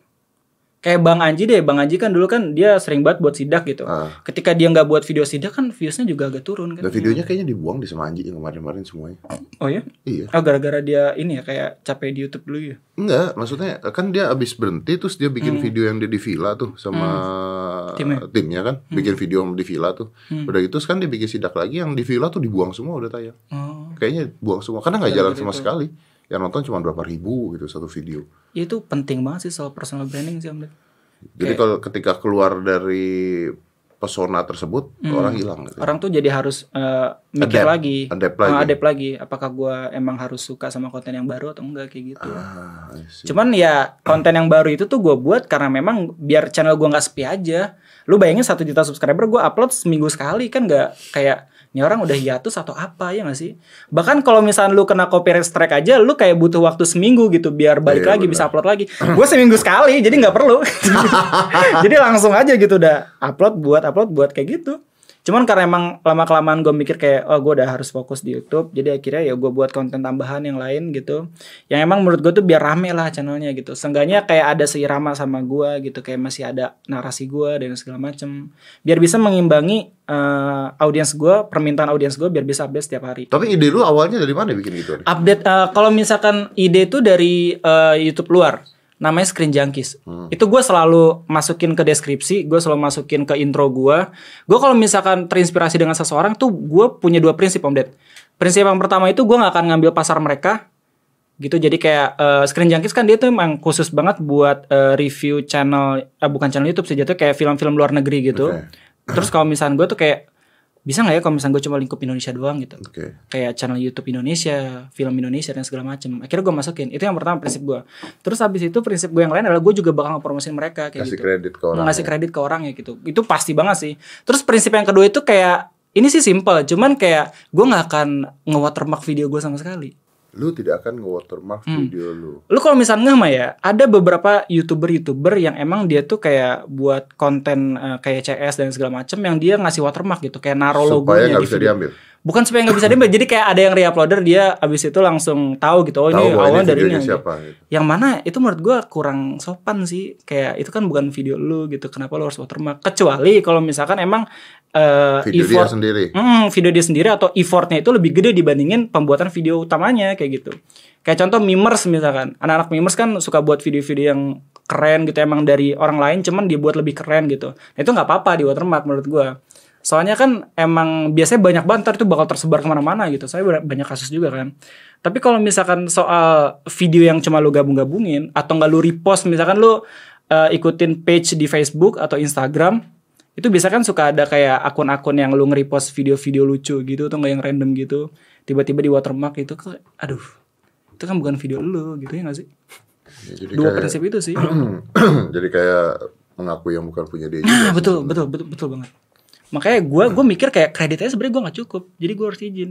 Kayak Bang Anji deh, Bang Anji kan dulu kan dia sering banget buat sidak gitu. Ah. Ketika dia nggak buat video sidak kan viewsnya juga agak turun kan. Dan videonya kayaknya dibuang di sama Anji yang kemarin-kemarin semuanya. Oh ya? Iya. Oh gara-gara dia ini ya kayak capek di YouTube dulu ya. Enggak, maksudnya kan dia abis berhenti terus dia bikin video yang dia di villa tuh sama Hmm. Timnya. Hmm. timnya kan, bikin video di villa tuh. Udah gitu kan dia bikin sidak lagi yang di villa tuh dibuang semua udah tayang. Oh. Kayaknya buang semua karena nggak jalan sama sekali. Yang nonton cuma berapa ribu gitu satu video. Ya, itu penting banget sih soal personal branding sih Om Ded. Jadi kalau ketika keluar dari pesona tersebut orang hilang gitu. Orang tuh jadi harus eh, mikir Adapt. lagi, Adapt lagi. adapt lagi. Apakah gua emang harus suka sama konten yang baru atau enggak kayak gitu. Ah. Cuman ya konten yang baru itu tuh gue buat karena memang biar channel gue nggak sepi aja. Lu bayangin satu juta subscriber gue upload seminggu sekali kan nggak kayak ini orang udah hiatus atau apa ya nggak sih? Bahkan kalau misalnya lu kena copyright strike aja, lu kayak butuh waktu seminggu gitu biar balik Iya, lagi benar. bisa upload lagi. gue seminggu sekali jadi nggak perlu. jadi langsung aja gitu udah upload buat upload buat kayak gitu. Cuman karena emang lama kelamaan gue mikir kayak oh gue udah harus fokus di YouTube, jadi akhirnya ya gue buat konten tambahan yang lain gitu. Yang emang menurut gue tuh biar rame lah channelnya gitu. Seenggaknya kayak ada seirama sama gue gitu, kayak masih ada narasi gue dan segala macem. Biar bisa mengimbangi eh, audiens gue, permintaan audiens gue biar bisa update setiap hari. Tapi ide lu awalnya dari mana bikin gitu? Update eh, kalau misalkan ide itu dari eh, YouTube luar namanya Screen Junkies. Itu gue selalu masukin ke deskripsi, gue selalu masukin ke intro gue. Gue kalau misalkan terinspirasi dengan seseorang tuh gue punya dua prinsip Om Ded. Prinsip yang pertama itu gue nggak akan ngambil pasar mereka gitu jadi kayak eh, Screen Junkies kan dia tuh emang khusus banget buat eh, review channel eh, bukan channel YouTube sih jatuh kayak film-film luar negeri gitu Oke. terus kalau misalnya gue tuh kayak bisa nggak ya kalau misalnya gue cuma lingkup Indonesia doang gitu Oke. kayak channel YouTube Indonesia, film Indonesia dan segala macem. Akhirnya gue masukin. Itu yang pertama prinsip gue. Terus habis itu prinsip gue yang lain adalah gue juga bakal ngepromosin mereka kayak Kasih gitu. kredit ke orang. Ngasih kredit ke orang ya gitu. Itu pasti banget sih. Terus prinsip yang kedua itu kayak ini sih simple, cuman kayak gue nggak akan nge-watermark video gue sama sekali. Lu tidak akan nge-watermark Hmm. video lu. Lu kalau misalnya nggak mah ya, ada beberapa youtuber-youtuber yang emang dia tuh kayak buat konten eh, kayak CS dan segala macem yang dia ngasih watermark gitu, kayak naro Supaya logonya nggak di bisa video. diambil. Bukan supaya nggak bisa diambil, jadi kayak ada yang reuploader dia abis itu langsung tahu gitu, oh Tahu ini bahwa awal ini dari ini. siapa gitu. Yang mana itu menurut gua kurang sopan sih, kayak itu kan bukan video lu gitu, kenapa lu harus watermark? Kecuali kalau misalkan emang eh, Video dia effort sendiri. Mm, video dia sendiri atau effortnya itu lebih gede dibandingin pembuatan video utamanya kayak gitu. Kayak contoh mimers misalkan, anak-anak mimers kan suka buat video-video yang keren gitu emang dari orang lain, cuman dia buat lebih keren gitu. Nah, itu nggak apa-apa di watermark menurut gua. Soalnya kan emang biasanya banyak banget ntar itu bakal tersebar ke mana-mana gitu. Saya banyak kasus juga kan. Tapi kalau misalkan soal video yang cuma lu gabung-gabungin atau nggak lu repost, misalkan lu eh, ikutin page di Facebook atau Instagram, itu biasa kan suka ada kayak akun-akun yang lu nge-repost video-video lucu gitu atau nggak yang random gitu. Tiba-tiba di watermark itu aduh itu kan bukan video lu gitu ya gak sih? Ya, jadi dua kayak prinsip itu sih. Jadi kayak mengaku yang bukan punya dia juga. nah betul betul betul betul banget. Makanya gue gue mikir kayak kreditnya sebenarnya gue nggak cukup jadi gue harus izin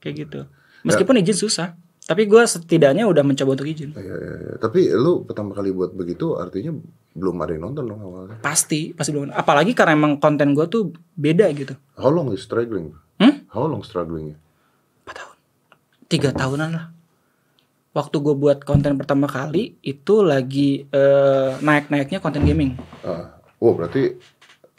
kayak gitu. Meskipun izin susah tapi gue setidaknya udah mencoba untuk izin Ya, ya, ya. Tapi lu pertama kali buat begitu artinya belum ada yang nonton dong awalnya. pasti pasti belum apalagi karena emang konten gue tuh beda gitu How long is struggling? Hmm? How long struggling? 4 tahun tiga tahunan lah waktu gue buat konten pertama kali itu lagi eh, naik-naiknya konten gaming Ah, oh berarti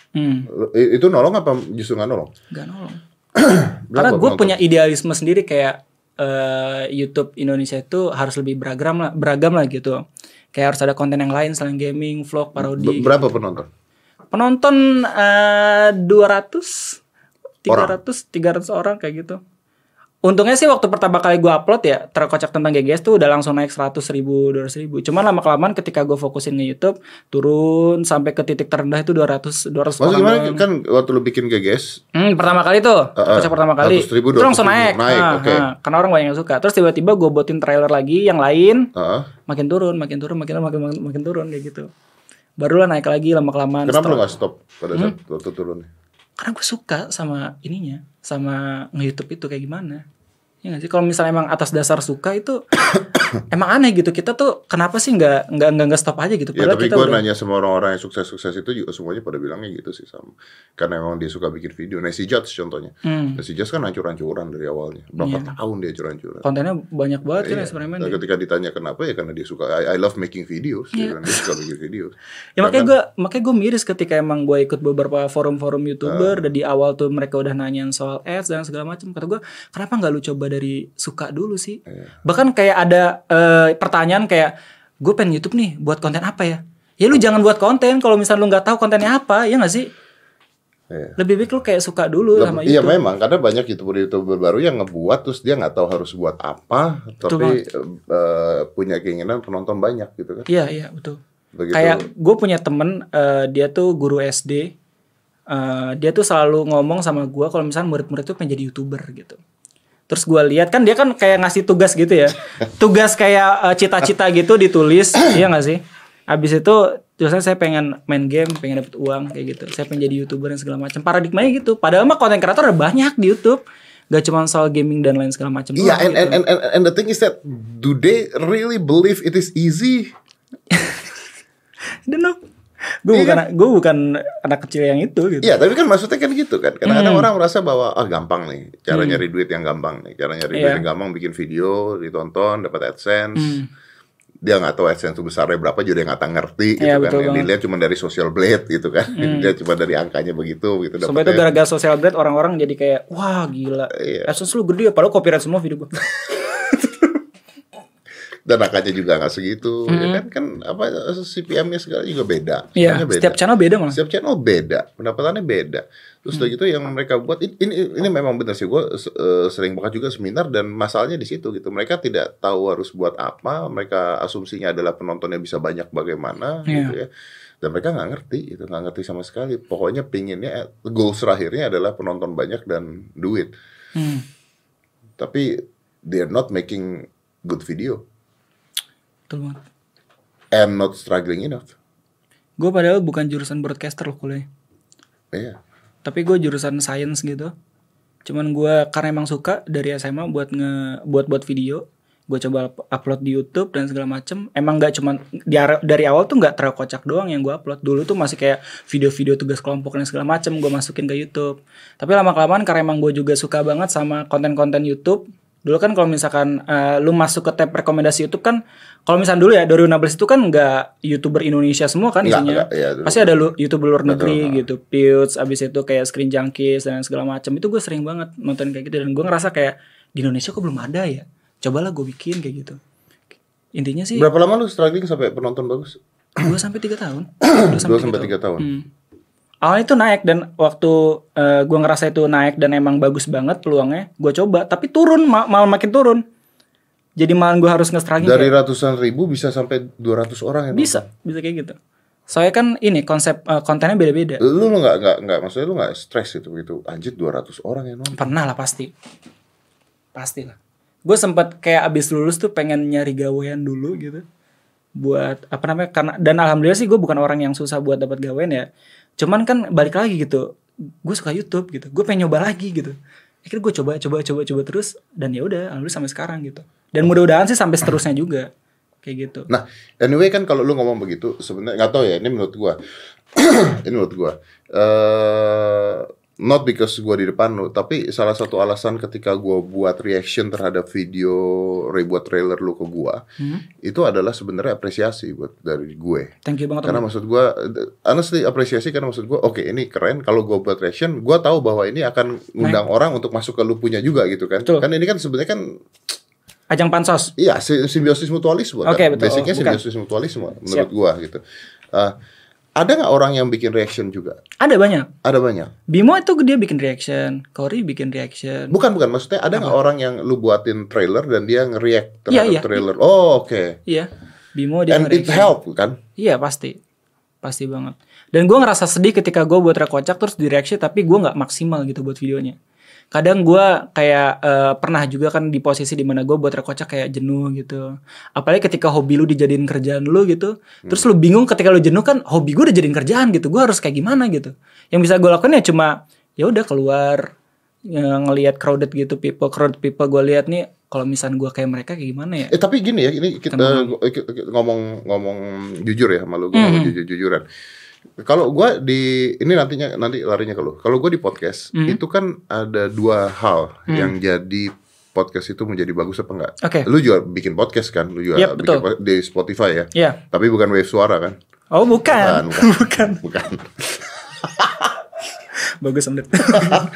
hmm, itu nolong apa justru nggak nolong? gak nolong karena gue punya idealisme sendiri kayak eh, YouTube Indonesia itu harus lebih beragam lah beragam lah gitu. Kayak harus ada konten yang lain selain gaming vlog parodi berapa penonton? penonton eh, 200 300 300 orang kayak gitu Untungnya sih waktu pertama kali gue upload ya terkocak tentang GGS tuh udah langsung naik 100 ribu 200 ribu. Cuman lama kelamaan ketika gue fokusin nge YouTube turun sampai ke titik terendah itu 200 200 Maksudnya orang. gimana kan waktu lu bikin GGS Hmm, pertama kali tuh, Heeh. kocak pertama kali. 100 ribu, itu langsung 200 ribu. naik. Naik, Nah, oke. nah, karena orang banyak yang suka. Terus tiba-tiba gue buatin trailer lagi yang lain, Heeh. makin turun, makin turun, makin makin makin, makin turun kayak gitu. Barulah naik lagi lama kelamaan. Kenapa lu nggak stop pada saat waktu turun? Karena gue suka sama ininya, sama nge-YouTube itu kayak gimana. Ya gak sih kalau misalnya emang atas dasar suka itu emang aneh gitu. Kita tuh kenapa sih nggak nggak nggak stop aja gitu? Ya tapi gue udah nanya sama orang-orang yang sukses-sukses itu juga semuanya pada bilangnya gitu sih sama. Karena memang dia suka bikin video. Nah si Judge contohnya. Hmm. Si Judge kan hancur-hancuran dari awalnya. Berapa tahun dia hancur-hancuran. kontennya banyak banget kan Iya. eksperimen. Nah, ketika ditanya kenapa ya karena dia suka I, I love making videos. Dia, bilang, dia suka bikin video. Ya makanya gue makanya gue miris ketika emang gue ikut beberapa forum-forum youtuber dan di awal tuh mereka udah nanyain soal ads dan segala macam kata gue kenapa nggak lu coba dari suka dulu sih bahkan kayak ada eh, pertanyaan kayak gue pengen YouTube nih buat konten apa ya? Ya lu jangan buat konten kalau misalnya lu nggak tahu kontennya apa ya nggak sih? Iya. lebih baik lu kayak suka dulu sama Iya YouTube. memang. Karena banyak youtuber-youtuber baru yang ngebuat terus dia nggak tahu harus buat apa, tapi eh, punya keinginan penonton banyak gitu kan. iya iya betul. Begitu. kayak gue punya temen eh, dia tuh guru SD Eh, dia tuh selalu ngomong sama gue kalau misalnya murid-murid tuh pengen jadi youtuber gitu terus gue lihat kan dia kan kayak ngasih tugas gitu ya tugas kayak eh, cita-cita gitu ditulis iya gak sih abis itu terusnya saya pengen main game pengen dapet uang kayak gitu saya pengen jadi youtuber dan segala macam paradigmanya gitu padahal mah konten kreator ada banyak di YouTube gak cuma soal gaming dan lain segala macam Iya, and, gitu. and, and, and, and the thing is that do they really believe it is easy? I don't know. Gue Iya bukan gue bukan anak kecil yang itu gitu. Iya, tapi kan maksudnya kan gitu kan. Kadang-kadang Hmm. orang merasa bahwa ah gampang nih, cara nyari duit yang gampang nih, cara nyari duit Iya. yang gampang bikin video, ditonton, dapat AdSense. Hmm. Dia nggak tahu AdSense itu besarnya berapa, jadi dia nggak tahu ngerti gitu Iya, kan. Yang. Hmm. dilihat cuma dari social blade gitu kan. Dia cuma dari angkanya begitu gitu Sampai itu gara-gara social blade orang-orang jadi kayak wah gila. Iya. AdSense lu gede padahal copyright semua video gue. dan angkanya juga nggak segitu ya kan? Kan apa CPM-nya segala juga beda. Hmm. Iya, setiap channel beda malah. setiap channel beda. Pendapatannya beda. Terus Hmm. gitu yang mereka buat ini ini, ini memang benar sih. Gue sering banget juga seminar dan masalahnya di situ gitu. Mereka tidak tahu harus buat apa mereka asumsinya adalah penontonnya bisa banyak bagaimana Iya. gitu ya. Dan mereka nggak ngerti itu nggak ngerti sama sekali. Pokoknya pinginnya goals terakhirnya adalah penonton banyak dan duit. Hmm. tapi they're not making good video Betul banget. and not struggling enough Gue padahal bukan jurusan broadcaster loh kuliah. Iya. Tapi gue jurusan science gitu. Cuman gue karena emang suka dari SMA buat nge buat buat video. Gue coba up- upload di YouTube dan segala macem. Emang nggak cuman di dari awal tuh nggak terlalu kocak doang yang gue upload. Dulu tuh masih kayak video-video tugas kelompok dan segala macem gue masukin ke YouTube. Tapi lama kelamaan karena emang gue juga suka banget sama konten-konten YouTube Dulu kan kalau misalkan eh, lu masuk ke tab rekomendasi YouTube kan kalau misalkan dulu ya 2016 itu kan nggak YouTuber Indonesia semua kan Nggak, isinya. nggak, iya, dulu. Pasti ada lu YouTuber luar negeri gitu, Pewds, abis itu kayak Screen Junkies dan segala macam. Itu gue sering banget nonton kayak gitu dan gue ngerasa kayak di Indonesia kok belum ada ya. Cobalah gue bikin kayak gitu. Intinya sih Berapa lama lu struggling sampai penonton bagus? 2 sampai 3 tahun. 2 Dua sampai tiga tahun. Hmm. Awalnya itu naik dan waktu eh, gua ngerasa itu naik dan emang bagus banget peluangnya, gue coba tapi turun ma- malah makin turun. Jadi malah gue harus nge-struggling Dari kayak, ratusan ribu bisa sampai 200 orang ya? bisa, bisa kayak gitu. Soalnya kan ini konsep eh, kontennya beda-beda. Lu lu nggak nggak nggak maksudnya lu nggak stres itu gitu anjir 200 orang yang nonton. Pernah lah pasti. Pasti lah. Gue sempet kayak abis lulus tuh pengen nyari gawean dulu gitu. Buat apa namanya? Karena dan alhamdulillah sih gue bukan orang yang susah buat dapat gawean ya. Cuman kan balik lagi gitu. Gue suka YouTube gitu. Gue pengen nyoba lagi gitu. Akhirnya gue coba coba coba coba terus dan ya udah alhamdulillah sampai sekarang gitu. Dan mudah-mudahan sih sampai seterusnya juga. Kayak gitu. Nah, anyway kan kalau lu ngomong begitu sebenarnya nggak tahu ya ini menurut gua. ini menurut gua. eh not because gua di depan lu, tapi salah satu alasan ketika gua buat reaction terhadap video buat trailer lu ke gua, Hmm. itu adalah sebenarnya apresiasi buat dari gue. Thank you banget. Karena maksud gua honestly apresiasi karena maksud gua oke ini keren kalau gua buat reaction, gua tahu bahwa ini akan ngundang orang untuk masuk ke lu punya juga gitu kan. Betul. Kan ini kan sebenarnya kan Ajang pansos. Iya, si- simbiosis mutualisme. Oke, kan? betul. Basicnya Oh, simbiosis mutualisme menurut gua gitu. Eh, ada nggak orang yang bikin reaction juga? Ada banyak. Ada banyak. Bimo itu dia bikin reaction, Cory bikin reaction. Bukan bukan maksudnya ada nggak orang yang lu buatin trailer dan dia nge-react terhadap Iya, iya. trailer. Oh, oke. Iya. Bimo dia And it help kan? Iya pasti, pasti banget. Dan gue ngerasa sedih ketika gue buat rekocak terus di reaksi tapi gue nggak maksimal gitu buat videonya. Kadang gue kayak eh, pernah juga kan di posisi di mana gue buat rekocak kayak jenuh gitu. Apalagi ketika hobi lu dijadiin kerjaan lu gitu. Terus lu bingung ketika lu jenuh kan hobi gue udah jadiin kerjaan gitu. Gue harus kayak gimana gitu. Yang bisa gue lakukan ya cuma ya udah keluar ngelihat crowded gitu people crowded people gue lihat nih kalau misalnya gue kayak mereka kayak gimana ya Eh tapi gini ya, ini kita ngomong ngomong jujur ya, malu gue Hmm. ngomong jujur jujuran. Kalau gua di ini nantinya nanti larinya ke lu. Kalau gue di podcast Hmm. itu kan ada dua hal yang jadi podcast itu menjadi bagus apa enggak. Oke. Lu juga bikin podcast kan, lu juga Yap, bikin betul. di Spotify ya. Iya. Tapi bukan wave suara kan? oh bukan Bukan, bukan, Bukan. bagus om Ded.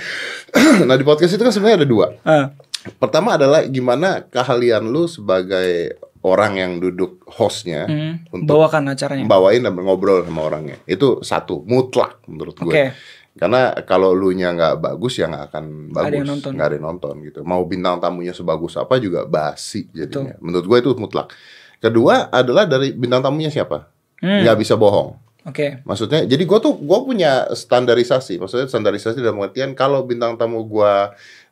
nah di podcast itu kan sebenarnya ada dua. Ah. Pertama adalah gimana keahlian lu sebagai orang yang duduk hostnya Hmm, untuk bawakan acaranya. bawain dan ngobrol sama orangnya. Itu satu mutlak menurut gue. Oke. karena kalau lu nya nggak bagus ya nggak akan bagus. nggak ada yang nonton gitu. Mau bintang tamunya sebagus apa juga basi jadinya. Menurut gue itu mutlak. Kedua adalah dari bintang tamunya siapa? Hmm. nggak bisa bohong. Oke. maksudnya jadi gue tuh gue punya standarisasi. Maksudnya standarisasi dalam artian kalau bintang tamu gue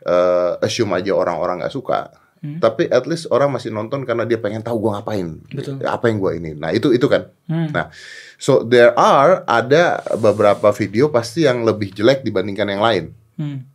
eh, assume aja orang-orang nggak suka Hmm. tapi at least orang masih nonton karena dia pengen tahu gue ngapain Betul. apa yang gue ini nah itu itu kan Hmm. Nah, so there are ada beberapa video pasti yang lebih jelek dibandingkan yang lain Hmm.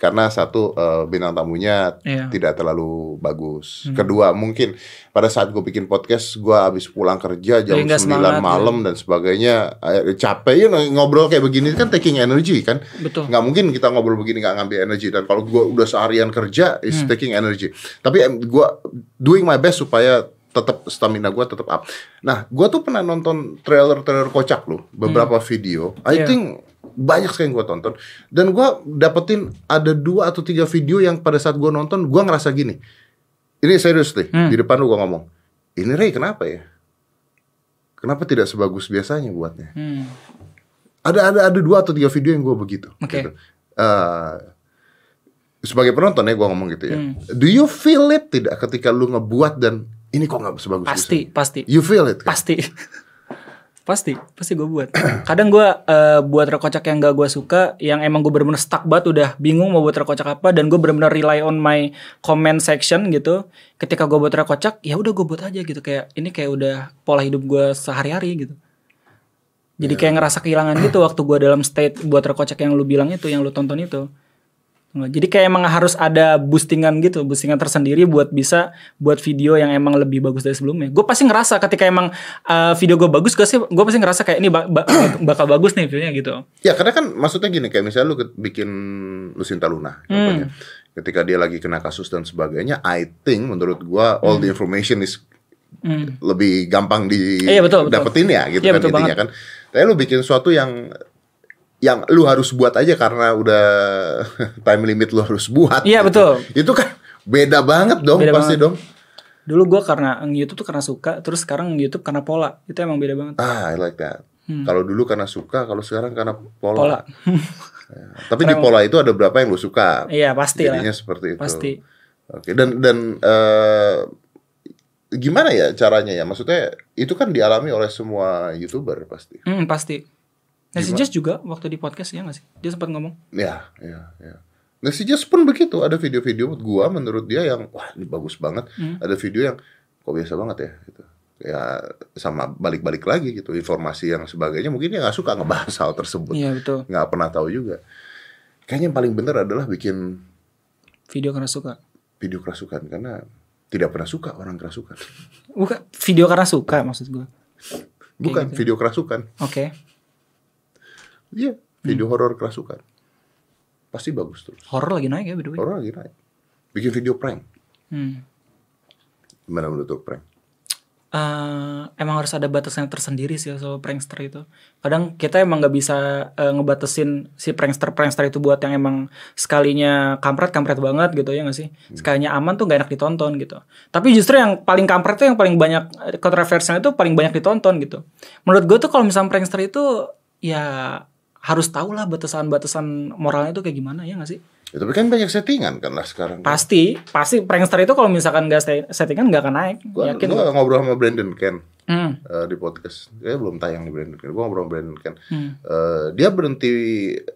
Karena satu eh, bintang tamunya Iya. tidak terlalu bagus. Hmm. Kedua mungkin pada saat gue bikin podcast gue habis pulang kerja jam Jadi nggak 9 semangat, malam dan sebagainya eh, capek ya ngobrol kayak begini kan taking energy kan. Betul. Nggak mungkin kita ngobrol begini nggak ngambil energi dan kalau gue udah seharian kerja is Hmm. taking energy. Tapi gue doing my best supaya tetap stamina gue tetap up. Nah, gue tuh pernah nonton trailer-trailer kocak loh, beberapa video. I Iya. think banyak sekali yang gue tonton dan gue dapetin ada dua atau tiga video yang pada saat gue nonton gue ngerasa gini. Ini seriously Hmm. di depan lu gue ngomong. Ini Ray kenapa ya? Kenapa tidak sebagus biasanya buatnya? Hmm. ada ada ada dua atau tiga video yang gue begitu. Oke. gitu. Eh, sebagai penonton ya gue ngomong gitu ya. Hmm. Do you feel it tidak ketika lu ngebuat dan ini kok nggak sebagus Pasti, pasti, biasanya? You feel it kan? pasti, pasti, pasti gue buat. Kadang gue eh, buat rekocak yang gak gue suka, yang emang gue bener-bener stuck banget, udah bingung mau buat rekocak apa, dan gue bener-bener rely on my comment section gitu. Ketika gue buat rekocak, ya udah gue buat aja gitu. Kayak ini kayak udah pola hidup gue sehari-hari gitu. Jadi kayak ngerasa kehilangan gitu waktu gue dalam state buat rekocak yang lu bilang itu, yang lu tonton itu. Jadi kayak emang harus ada boostingan gitu, boostingan tersendiri buat bisa buat video yang emang lebih bagus dari sebelumnya. Gue pasti ngerasa ketika emang uh, video gue bagus, gue sih gue pasti ngerasa kayak ini ba ba bakal bagus nih videonya gitu. Ya karena kan maksudnya gini kayak misalnya lu bikin Lucinta Luna contohnya. Ketika dia lagi kena kasus dan sebagainya, I think menurut gua all the information is Hmm. lebih gampang di Iya, betul, betul. dapetin ya gitu Iya, kan betul intinya kan. Tapi lu bikin sesuatu yang yang lu harus buat aja karena udah time limit lu harus buat. Iya, gitu. betul. Itu kan beda banget dong Beda pasti banget. dong. Dulu gue karena YouTube tuh karena suka, terus sekarang YouTube karena pola. Itu emang beda banget. Ah, I like that. Kalau dulu karena suka, kalau sekarang karena pola. Hmm. Pola. Ya. Tapi di pola itu ada berapa yang lu suka? Iya pasti lah. Jadinya seperti itu. Pasti. Oke, dan dan eh, gimana ya caranya ya? Maksudnya itu kan dialami oleh semua youtuber pasti. Hmm, pasti. Nah, si Jess juga waktu di podcast ya gak sih? Dia sempat ngomong. Ya, ya, ya. Si Jess pun begitu. Ada video-video gua menurut dia yang wah ini bagus banget. Hmm. Ada video yang kok biasa banget ya. Gitu. Ya sama balik-balik lagi gitu. Informasi yang sebagainya mungkin dia nggak suka ngebahas hal tersebut. Iya betul. Nggak pernah tahu juga. Kayaknya yang paling benar adalah bikin Video karena suka. video kerasukan karena tidak pernah suka orang kerasukan. Bukan video karena suka maksud gue. Bukan gitu. video kerasukan. Oke. Iya, video Hmm. horor kerasukan. Pasti bagus terus. Horor lagi naik ya by the way. Horor lagi naik. Bikin video prank. Hmm. Gimana menurut prank? Eh, emang harus ada batasan tersendiri sih soal prankster itu. Kadang kita emang nggak bisa eh, ngebatasin si prankster prankster itu buat yang emang sekalinya kampret kampret banget gitu ya nggak sih? Sekalinya aman tuh gak enak ditonton gitu. Tapi justru yang paling kampret tuh yang paling banyak eh, kontroversial itu paling banyak ditonton gitu. Menurut gue tuh kalau misalnya prankster itu ya harus tahu lah batasan-batasan moralnya itu kayak gimana ya nggak sih? Ya, tapi kan banyak settingan kan lah sekarang. Pasti, pasti prankster itu kalau misalkan nggak settingan nggak akan naik. Gua, Yakin. gua ngobrol sama Brandon Ken Hmm. eh, di podcast. Dia belum tayang di Brandon Ken. Gua ngobrol sama Brandon Ken. Hmm. Eh, dia berhenti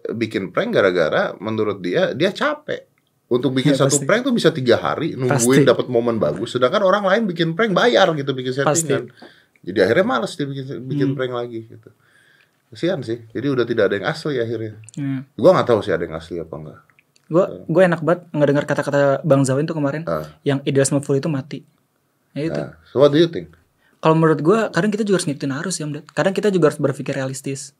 bikin prank gara-gara menurut dia dia capek. Untuk bikin Ya, satu pasti. prank tuh bisa tiga hari nungguin Pasti. dapat momen bagus. Sedangkan orang lain bikin prank bayar gitu bikin Pasti. settingan. Jadi akhirnya males dia bikin bikin Hmm. prank lagi gitu. Kesian sih. Jadi udah tidak ada yang asli akhirnya. Hmm. Gua nggak tahu sih ada yang asli apa enggak. Gue gue enak banget ngedengar kata-kata Bang Zawin tuh kemarin Ah. yang idealisme full itu mati. Ya itu. Nah, so what do you think? Kalau menurut gue kadang kita juga harus ngikutin arus ya, Om Ded. Kadang kita juga harus berpikir realistis.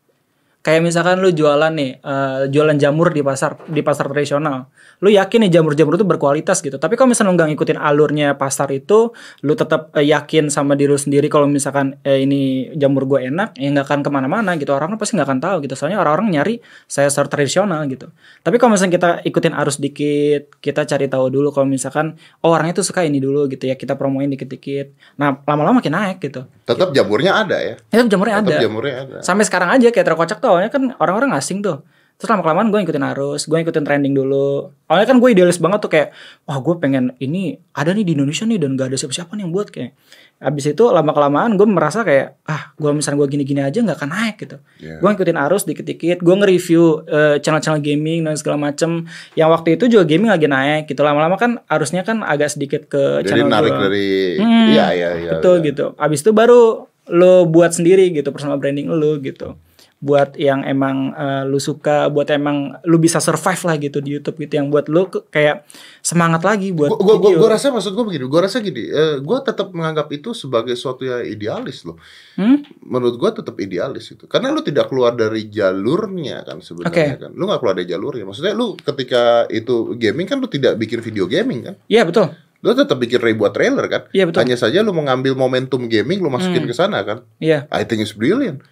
Kayak misalkan lu jualan nih, eh, jualan jamur di pasar di pasar tradisional. Lu yakin nih jamur-jamur itu berkualitas gitu. Tapi kalau misalnya lu nggak ngikutin alurnya pasar itu, lu tetap eh, yakin sama diri lu sendiri kalau misalkan eh, ini jamur gue enak, ya nggak akan ke mana-mana gitu. Orang pasti nggak akan tahu gitu. Soalnya orang-orang nyari saya sayur tradisional gitu. Tapi kalau misalnya kita ikutin arus dikit, kita cari tahu dulu kalau misalkan oh orangnya tuh suka ini dulu gitu ya, kita promoin dikit-dikit. Nah lama-lama makin naik gitu. Tetap jamurnya ada ya. Itu jamurnya Tetap ada. jamurnya ada. Sampai sekarang aja kayak terkocak tuh awalnya kan orang-orang asing tuh. Terus lama kelamaan gue ngikutin arus, gue ngikutin trending dulu. Awalnya kan gue idealis banget tuh kayak, wah gue pengen ini ada nih di Indonesia nih dan gak ada siapa-siapa nih yang buat kayak. Abis itu lama kelamaan gue merasa kayak, ah gue misalnya gue gini-gini aja nggak akan naik gitu. Iya. Gue ngikutin arus dikit-dikit, gue nge-review eh, channel-channel gaming dan segala macem. Yang waktu itu juga gaming lagi naik gitu. Lama-lama kan arusnya kan agak sedikit ke Jadi channel narik gua. dari Hmm, iya iya iya. betul iya. gitu. Abis itu baru lo buat sendiri gitu personal branding lo gitu. Buat yang emang eh, lu suka, buat emang lu bisa survive lah gitu di YouTube gitu yang buat lu kayak semangat lagi buat Gua, gua, video. gua rasa maksud gua begini, gua rasa gini, eh, gua tetap menganggap itu sebagai suatu yang idealis loh. Hmm? Menurut gua tetap idealis itu. Karena lu tidak keluar dari jalurnya kan sebenarnya Oke. kan. Lu nggak keluar dari jalurnya. Maksudnya lu ketika itu gaming kan lu tidak bikin video gaming kan. Iya betul. Lu tetap bikin buat trailer kan. Iya, betul. Hanya saja lu mengambil momentum gaming lu masukin ke sana kan. Iya. I think it's brilliant.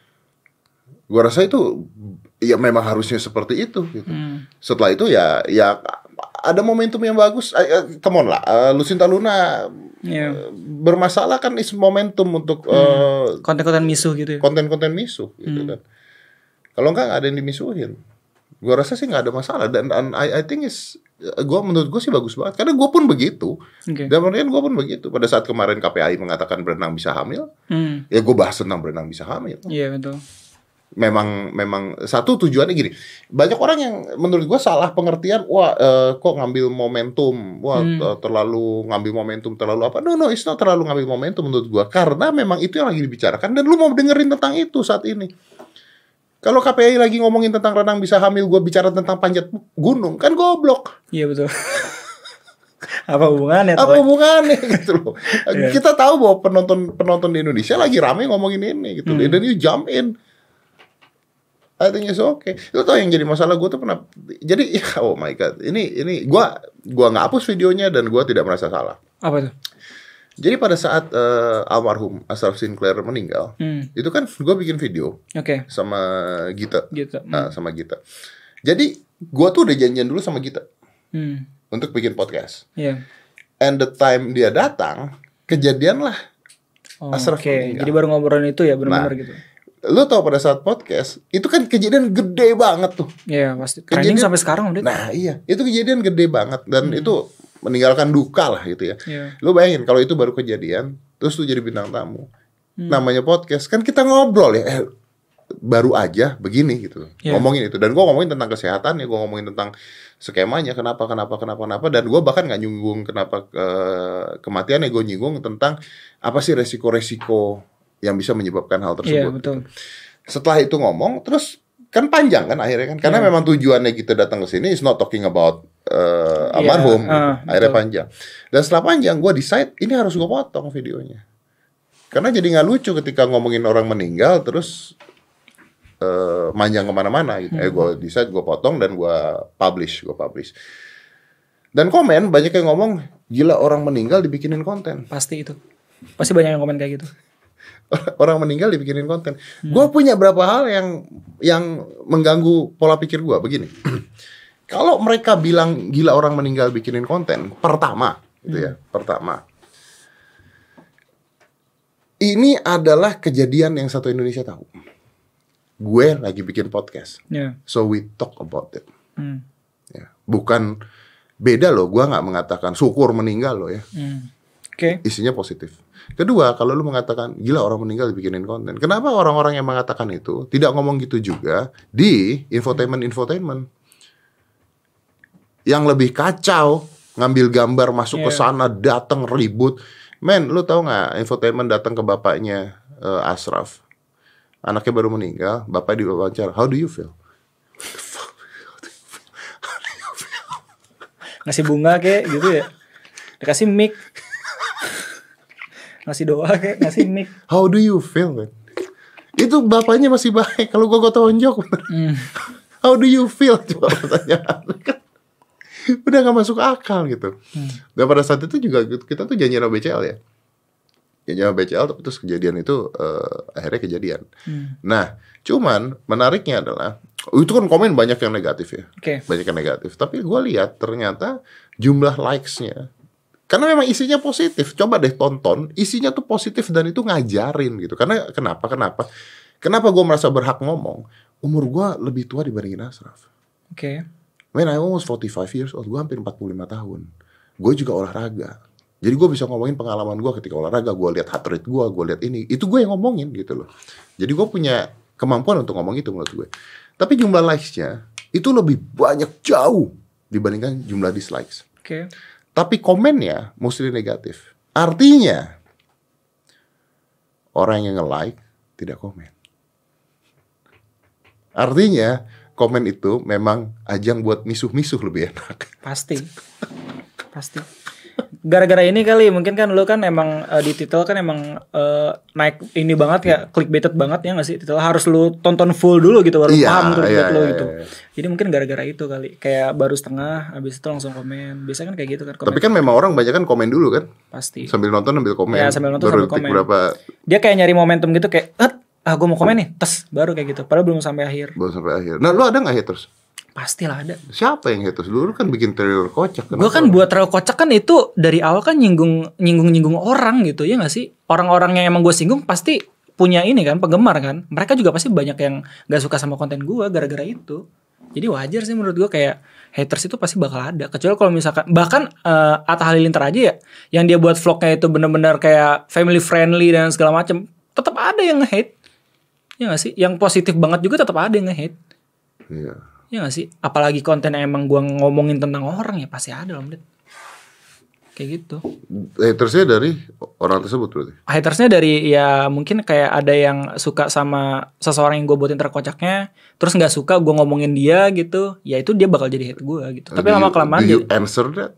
Gua rasa itu ya memang harusnya seperti itu gitu. Hmm. Setelah itu ya ya ada momentum yang bagus. Eh, eh, come on lah, eh, Lucinta Luna Iya. eh, bermasalah kan is momentum untuk eh, Konten-konten misuh gitu ya. konten-konten misuh gitu kan. Kalau enggak nggak ada yang dimisuhin. Gua rasa sih nggak ada masalah dan, dan I, I think is gua menurut gue sih bagus banget karena gue pun begitu Oke. dan kemudian gue pun begitu pada saat kemarin KPAI mengatakan berenang bisa hamil Hmm. ya gue bahas tentang berenang bisa hamil Iya betul. Memang memang satu tujuannya gini banyak orang yang menurut gue salah pengertian wah eh, kok ngambil momentum wah Hmm. eh, terlalu ngambil momentum terlalu apa no no it's not terlalu ngambil momentum menurut gue karena memang itu yang lagi dibicarakan dan lu mau dengerin tentang itu saat ini Kalau KPI lagi ngomongin tentang renang bisa hamil, gue bicara tentang panjat gunung, kan goblok. Iya betul. Apa hubungannya? Apa hubungannya gitu loh. Iya. Kita tahu bahwa penonton penonton di Indonesia lagi rame ngomongin ini gitu. Hmm. Dan you jump in. I think it's okay. Lo tau yang jadi masalah gue tuh pernah jadi oh my god ini ini gue gua nggak hapus videonya dan gue tidak merasa salah. Apa tuh? Jadi pada saat eh, almarhum Ashraf Sinclair meninggal, Hmm. itu kan gue bikin video Oke. sama Gita, Gitu. Nah, sama Gita. Jadi gue tuh udah janjian dulu sama Gita Hmm. untuk bikin podcast. Iya. And the time dia datang, kejadian lah Oh, Ashraf Oke. meninggal. Jadi baru ngobrolin itu ya benar-benar Nah. gitu. Lo tau pada saat podcast itu kan kejadian gede banget tuh. Iya pasti. Kejadian- sampai sekarang udah. Nah iya itu kejadian gede banget dan itu meninggalkan duka lah gitu ya. Iya. Lo bayangin kalau itu baru kejadian terus lu jadi bintang tamu. Hmm. Namanya podcast kan kita ngobrol ya. Eh, baru aja begini gitu Iya. ngomongin itu dan gua ngomongin tentang kesehatan ya gua ngomongin tentang skemanya kenapa kenapa kenapa kenapa dan gua bahkan nggak nyinggung kenapa eh, kematian ya gue nyinggung tentang apa sih resiko-resiko yang bisa menyebabkan hal Iya tersebut betul. setelah itu ngomong terus kan panjang kan akhirnya kan karena Iya. memang tujuannya kita datang ke sini is not talking about uh, Iya, almarhum gitu. ah, akhirnya betul. panjang dan setelah panjang gue decide ini harus gue potong videonya karena jadi nggak lucu ketika ngomongin orang meninggal terus uh, manjang ke mana-mana gitu eh Hmm. gue decide gue potong dan gue publish gue publish dan komen banyak yang ngomong gila orang meninggal dibikinin konten Pasti itu. Pasti banyak yang komen kayak gitu. orang meninggal dibikinin konten. Hmm. Gue punya berapa hal yang yang mengganggu pola pikir gue begini. Kalau mereka bilang gila orang meninggal bikinin konten, pertama, gitu ya, Hmm. pertama. Ini adalah kejadian yang satu Indonesia tahu. Gue lagi bikin podcast, Iya. so we talk about it. Hmm. Ya. Bukan beda loh, gue nggak mengatakan syukur meninggal loh ya Hmm. Oke. isinya positif. Kedua, kalau lu mengatakan gila orang meninggal dibikinin konten, kenapa orang-orang yang mengatakan itu tidak ngomong gitu juga di infotainment infotainment yang lebih kacau, ngambil gambar masuk ke Iya. sana, datang ribut. Men, lu tahu nggak infotainment datang ke bapaknya eh, Ashraf, anaknya baru meninggal, bapak diwawancara, how do you feel? Ngasih bunga kayak gitu ya. Dikasih mic. Ngasih doa kayak ngasih mic. How do you feel, man? Itu bapaknya masih baik. Kalau gua gua tonjok, Hmm. How do you feel? Coba pertanyaan. Udah gak masuk akal gitu. Dan pada saat itu juga kita tuh janji sama BCL ya. Janji sama BCL tapi terus kejadian itu eh, akhirnya kejadian. Hmm. Nah, cuman menariknya adalah itu kan komen banyak yang negatif ya. Oke. Banyak yang negatif. Tapi gue lihat ternyata jumlah likes-nya karena memang isinya positif. Coba deh tonton, isinya tuh positif dan itu ngajarin gitu. Karena kenapa? Kenapa? Kenapa gue merasa berhak ngomong? Umur gue lebih tua dibandingin Ashraf. Oke. Man, I almost 45 years old. Gue hampir 45 tahun. Gue juga olahraga. Jadi gue bisa ngomongin pengalaman gue ketika olahraga. Gue lihat heart rate gue, gue lihat ini. Itu gue yang ngomongin gitu loh. Jadi gue punya kemampuan untuk ngomong itu menurut gue. Tapi jumlah likes-nya itu lebih banyak jauh dibandingkan jumlah dislikes. Oke. Tapi komennya mostly negatif. Artinya orang yang nge-like tidak komen. Artinya komen itu memang ajang buat misuh-misuh lebih enak. Pasti. Pasti. Gara-gara ini kali mungkin kan lu kan emang eh, di titel kan emang eh, naik ini banget ya clickbaited banget ya gak sih titel harus lu tonton full dulu gitu baru Iya, paham clickbait iya, lu iya, gitu. iya. Jadi mungkin gara-gara itu kali kayak baru setengah habis itu langsung komen. Biasanya kan kayak gitu kan komen. Tapi kan memang orang banyak kan komen dulu kan. pasti. Sambil nonton sambil komen. Iya, sambil nonton Baru sambil komen. berapa Dia kayak nyari momentum gitu kayak "Eh, ah gue mau komen nih, tes baru kayak gitu. Padahal belum sampai akhir. baru sampai akhir. Nah, lu ada nggak haters? Pastilah ada. Siapa yang haters? Dulu kan bikin trailer kocak. Gue kan buat trail kocak kan itu dari awal kan nyinggung nyinggung nyinggung orang gitu ya gak sih orang-orang yang emang gue singgung pasti punya ini kan penggemar kan mereka juga pasti banyak yang gak suka sama konten gue gara-gara itu jadi wajar sih menurut gue kayak haters itu pasti bakal ada kecuali kalau misalkan bahkan eh, Atta Halilintar aja ya yang dia buat vlognya itu bener-bener kayak family friendly dan segala macem tetap ada yang nge-hate ya gak sih yang positif banget juga tetap ada yang nge-hate Iya. Ya gak sih apalagi konten yang emang gue ngomongin tentang orang ya pasti ada loh kayak gitu Hatersnya dari orang tersebut berarti. hatersnya dari ya mungkin kayak ada yang suka sama seseorang yang gue buatin terkocaknya terus nggak suka gue ngomongin dia gitu ya itu dia bakal jadi hate gue gitu tapi Do lama you- kelamaan Do you answer that?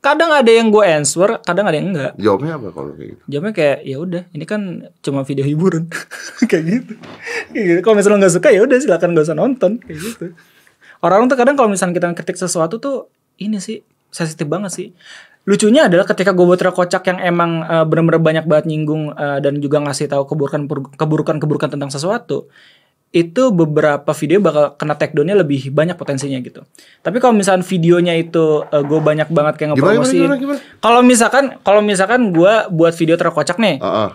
Kadang ada yang gue answer kadang ada yang enggak. Jawabnya apa kalau kayak gitu? jawabnya kayak ya udah ini kan cuma video hiburan. Kayak gitu. Kayak gitu. Kalau misalnya nggak suka ya udah silakan gak usah nonton. Kayak gitu. Orang-orang tuh kadang kalau misalnya kita kritik sesuatu tuh ini sih sensitif banget sih. Lucunya adalah ketika gue buat kocak yang emang eh, bener-bener banyak banget nyinggung eh, dan juga ngasih tahu keburukan keburukan keburukan tentang sesuatu itu beberapa video bakal kena takedownnya lebih banyak potensinya gitu. Tapi kalau misalkan videonya itu gue banyak banget kayak ngepromosiin. Kalau misalkan kalau misalkan gue buat video terkocak nih, Ah, ah.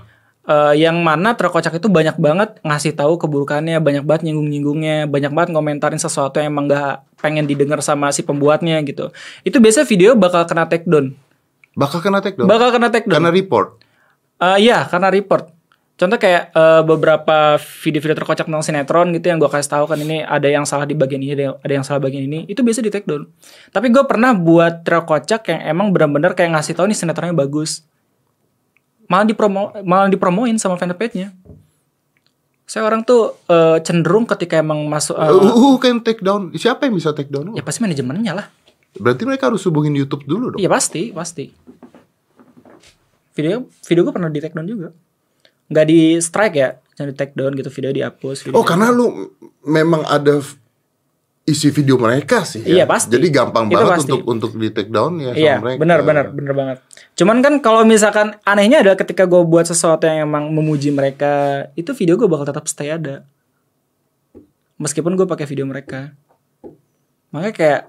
eh, yang mana terkocak itu banyak banget ngasih tahu keburukannya, banyak banget nyinggung-nyinggungnya, banyak banget ngomentarin sesuatu yang emang gak pengen didengar sama si pembuatnya gitu. Itu biasanya video bakal kena takedown. Bakal kena take down. Bakal kena takedown. Karena report. Eh, iya, karena report. Contoh kayak eh, beberapa video-video terkocak tentang sinetron gitu yang gue kasih tahu kan ini ada yang salah di bagian ini, ada yang, ada yang salah bagian ini, itu biasa di take down. Tapi gue pernah buat terkocak yang emang benar-benar kayak ngasih tahu nih sinetronnya bagus. Malah dipromo malah dipromoin sama fanpage-nya. Saya orang tuh eh, cenderung ketika emang masuk eh, Uh, who can take down? Siapa yang bisa take down? ya pasti manajemennya lah. Berarti mereka harus hubungin YouTube dulu dong. Iya pasti, pasti. Video video gue pernah di take down juga. Nggak di strike ya, jangan di take down gitu video dihapus. Video Oh, karena lu memang ada isi video mereka sih. Iya, ya? pasti. Jadi gampang Itu banget pasti. untuk untuk di take down ya Iya, sama mereka. benar benar benar banget. Cuman kan kalau misalkan anehnya adalah ketika gue buat sesuatu yang emang memuji mereka, itu video gue bakal tetap stay ada. Meskipun gue pakai video mereka. Makanya kayak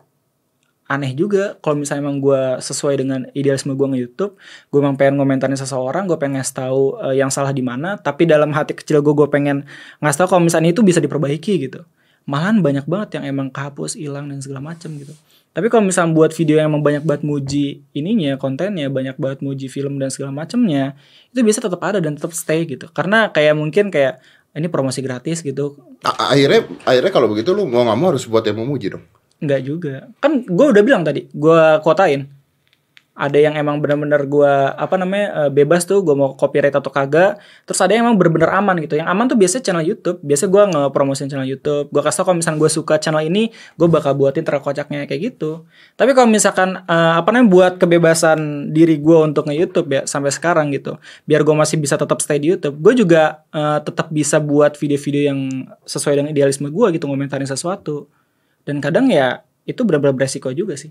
aneh juga. Kalau misalnya emang gue sesuai dengan idealisme gue nge-youtube gue emang pengen ngomentarin seseorang gue pengen ngasih tahu eh, yang salah di mana tapi dalam hati kecil gue gue pengen ngasih tahu kalau misalnya itu bisa diperbaiki gitu. Malahan banyak banget yang emang kehapus hilang dan segala macem gitu. Tapi kalau misalnya buat video yang emang banyak banget muji ininya kontennya banyak banget muji film dan segala macemnya itu bisa tetap ada dan tetap stay gitu. Karena kayak mungkin kayak ini promosi gratis gitu. Akhirnya akhirnya kalau begitu lu mau nggak mau harus buat yang memuji dong. Enggak juga. Kan gue udah bilang tadi, gue kotain. Ada yang emang bener-bener gue apa namanya eh, bebas tuh, gue mau copyright atau kagak. Terus ada yang emang bener-bener aman gitu. Yang aman tuh biasanya channel YouTube. Biasa gue ngepromosin channel YouTube. Gue kasih tau kalau misalnya gue suka channel ini, gue bakal buatin terkocaknya kayak gitu. Tapi kalau misalkan eh, apa namanya buat kebebasan diri gue untuk nge-YouTube ya sampai sekarang gitu. Biar gue masih bisa tetap stay di YouTube. Gue juga eh, tetap bisa buat video-video yang sesuai dengan idealisme gue gitu ngomentarin sesuatu dan kadang ya itu benar-benar beresiko juga sih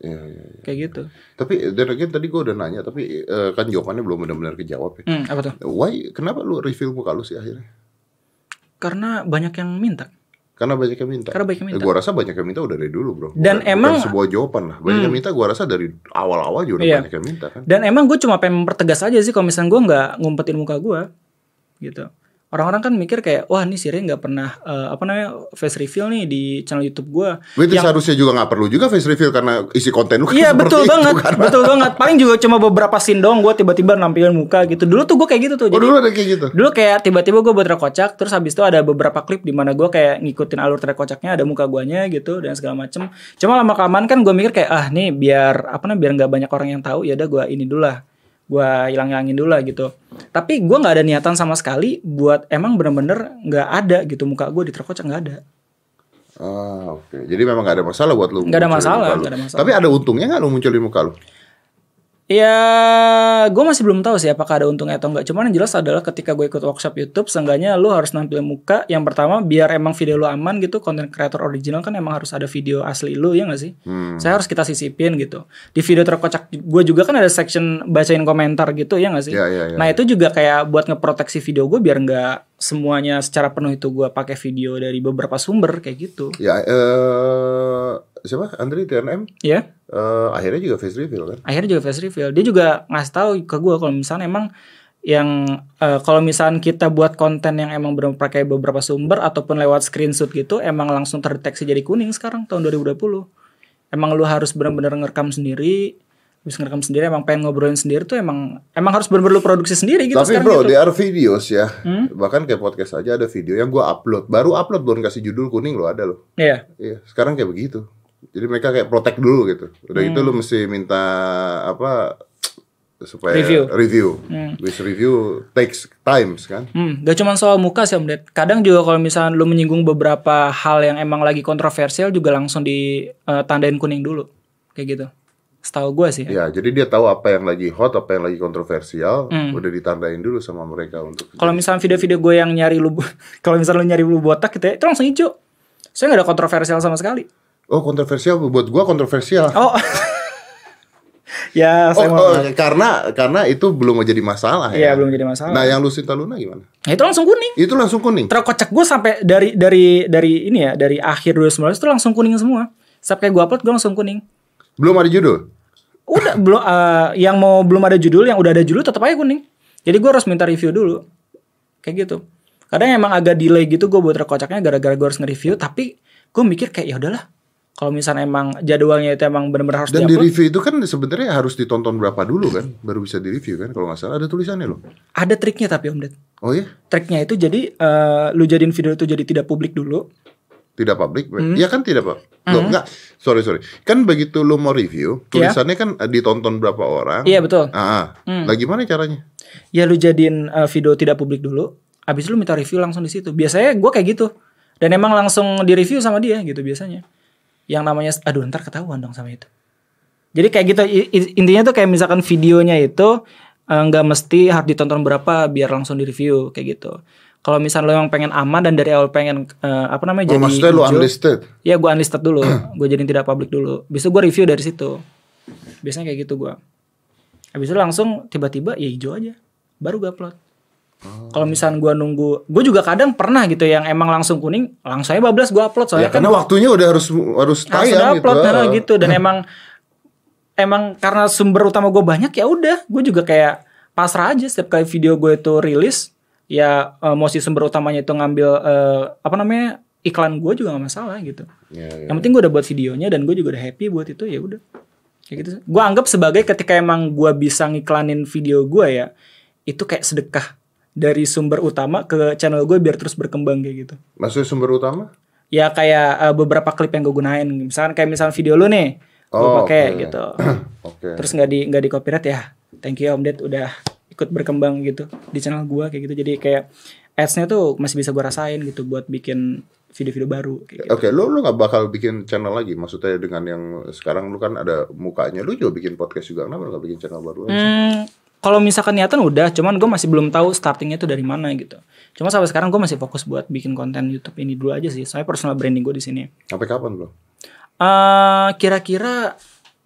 Iya, iya, iya. kayak gitu Tapi dan again tadi gue udah nanya tapi eh, kan jawabannya belum benar-benar kejawab ya. hmm, apa tuh Why? Kenapa lu reveal muka lu sih akhirnya? karena banyak yang minta Karena banyak yang minta. Karena banyak yang minta. Gue rasa banyak yang minta udah dari dulu bro. Dan Bukan- emang- bukan sebuah jawaban lah. Banyak yang minta gue rasa dari awal-awal juga udah Iya. banyak yang minta kan. dan emang gue cuma pengen mempertegas aja sih kalau misalnya gue nggak ngumpetin muka gue gitu orang-orang kan mikir kayak wah ini si Ray nggak pernah eh, apa namanya face reveal nih di channel YouTube gue Berarti seharusnya juga nggak perlu juga face reveal karena isi konten lu kan Iya betul itu, banget, kan. betul banget. Paling juga cuma beberapa scene dong gue tiba-tiba nampilin muka gitu. Dulu tuh gue kayak gitu tuh. Oh Jadi dulu ada kayak gitu. Dulu kayak tiba-tiba gue buat kocak, terus habis itu ada beberapa klip di mana gue kayak ngikutin alur track kocaknya, ada muka guanya gitu dan segala macem. Cuma lama kelamaan kan gue mikir kayak ah nih biar apa namanya biar nggak banyak orang yang tahu ya udah gue ini dulu lah, gue hilang-hilangin dulu lah gitu. Tapi gue nggak ada niatan sama sekali buat emang bener-bener nggak ada gitu muka gue di track kocak nggak ada. Ah oke. Jadi memang nggak ada masalah buat lu. Nggak ada masalah, nggak ada masalah. Tapi ada untungnya nggak lu munculin muka lu? Ya, gue masih belum tahu sih apakah ada untungnya atau enggak. Cuman yang jelas adalah ketika gue ikut workshop YouTube, seenggaknya lu harus nampilin muka. Yang pertama, biar emang video lu aman gitu. Konten creator original kan emang harus ada video asli lu, ya nggak sih? Hmm. Saya harus kita sisipin gitu. Di video terkocak gue juga kan ada section bacain komentar gitu, ya nggak sih? Iya, iya, iya. Nah itu juga kayak buat ngeproteksi video gue biar nggak semuanya secara penuh itu gue pakai video dari beberapa sumber kayak gitu. Ya eh siapa? Andri TNM Ya. eh akhirnya juga face reveal kan? akhirnya juga face reveal dia juga ngasih tahu ke gue kalau misalnya emang yang eh, kalau misalnya kita buat konten yang emang benar pakai beberapa sumber ataupun lewat screenshot gitu emang langsung terdeteksi jadi kuning sekarang tahun 2020 emang lu harus benar-benar ngerekam sendiri habis ngerekam sendiri emang pengen ngobrolin sendiri tuh emang emang harus benar-benar lu produksi sendiri gitu Tapi bro, gitu. there are videos ya. Hmm? Bahkan kayak podcast aja ada video yang gua upload. Baru upload belum kasih judul kuning lo ada loh. Iya. Iya, sekarang kayak begitu. Jadi mereka kayak protect dulu gitu. Udah itu lu mesti minta apa supaya Hmm. Review. review. Which review takes times kan. Hmm, gak cuma soal muka sih Om Ded. Kadang juga kalau misalnya lu menyinggung beberapa hal yang emang lagi kontroversial juga langsung ditandain kuning dulu. Kayak gitu. Setahu gue sih ya. Ya, jadi dia tahu apa yang lagi hot, apa yang lagi kontroversial, Hmm. udah ditandain dulu sama mereka untuk Kalau misalnya video-video gue yang nyari lu kalau misalnya lu nyari lu botak gitu ya, itu langsung hijau. Saya nggak ada kontroversial sama sekali. Oh, kontroversial buat gua kontroversial. Oh. ya, Oh, saya mau oh, karena karena itu belum menjadi masalah Iya, ya. belum jadi masalah. Nah, yang Lucinta Luna gimana? Nah, itu langsung kuning. Itu langsung kuning. Terkocak gue sampai dari dari dari ini ya, dari akhir 2019 itu langsung kuning semua. Setiap kayak gue upload gue langsung kuning. Belum ada judul. Udah belum eh, yang mau belum ada judul, yang udah ada judul tetap aja kuning. Jadi gue harus minta review dulu. Kayak gitu. Kadang emang agak delay gitu gue buat rekocaknya gara-gara gue harus nge-review, tapi gue mikir kayak ya udahlah. Kalau misalnya emang jadwalnya itu emang benar-benar harus Dan di review itu kan sebenarnya harus ditonton berapa dulu kan, baru bisa di review kan. Kalau nggak salah ada tulisannya loh. ada triknya tapi Om Ded. Oh iya, Triknya itu jadi eh, lu jadiin video itu jadi tidak publik dulu. tidak publik. Hmm. Iya kan tidak pak. Loh, enggak. Sorry sorry. Kan begitu lo mau review, tulisannya kan eh, ditonton berapa orang. Iya betul. Ah, ah. Lah gimana caranya? ya lu jadiin uh, video tidak publik dulu abis lu minta review langsung di situ biasanya gue kayak gitu dan emang langsung di review sama dia gitu biasanya yang namanya aduh ntar ketahuan dong sama itu. Jadi kayak gitu intinya tuh kayak misalkan videonya itu uh, nggak mesti harus ditonton berapa biar langsung di review kayak gitu. Kalau misalnya lo yang pengen aman dan dari awal pengen uh, apa namanya Oh, jadi maksudnya lo unlisted. ya gue unlisted dulu. Gue jadiin tidak publik dulu. Bisa gue review dari situ. Biasanya kayak gitu gue habis itu langsung tiba-tiba ya hijau aja. Baru gue upload kalau misalnya gue nunggu gue juga kadang pernah gitu yang emang langsung kuning langsung aja bablas gue upload Ya soalnya kan karena waktunya udah harus harus tayang gitu. upload ah. gitu. Dan emang emang karena sumber utama gue banyak ya udah. Gue juga kayak pasrah aja setiap kali video gue itu rilis ya eh, mau si sumber utamanya itu ngambil eh, apa namanya iklan gue juga gak masalah gitu. Ya, ya. yang penting gue udah buat videonya dan gue juga udah happy buat itu ya udah. Kayak gitu gue anggap sebagai ketika emang gue bisa ngiklanin video gue ya itu kayak sedekah dari sumber utama ke channel gue biar terus berkembang kayak gitu Maksudnya sumber utama? ya kayak eh, beberapa klip yang gue gunain misalkan kayak misalnya video lu nih gue Oh, pakai oke. gitu Oke. terus nggak di nggak di copyright ya thank you om Ded udah ikut berkembang gitu di channel gue kayak gitu jadi kayak ads-nya tuh masih bisa gue rasain gitu buat bikin video-video baru kayak gitu. Oke, lu lu nggak bakal bikin channel lagi? Maksudnya dengan yang sekarang lu kan ada mukanya, lu juga bikin podcast juga, kenapa lu nggak bikin channel baru? Hmm, kalau misalkan niatan udah, cuman gue masih belum tahu startingnya itu dari mana gitu. Cuma sampai sekarang gue masih fokus buat bikin konten YouTube ini dulu aja sih. Soalnya personal branding gue di sini. Sampai kapan lu? Eh, kira-kira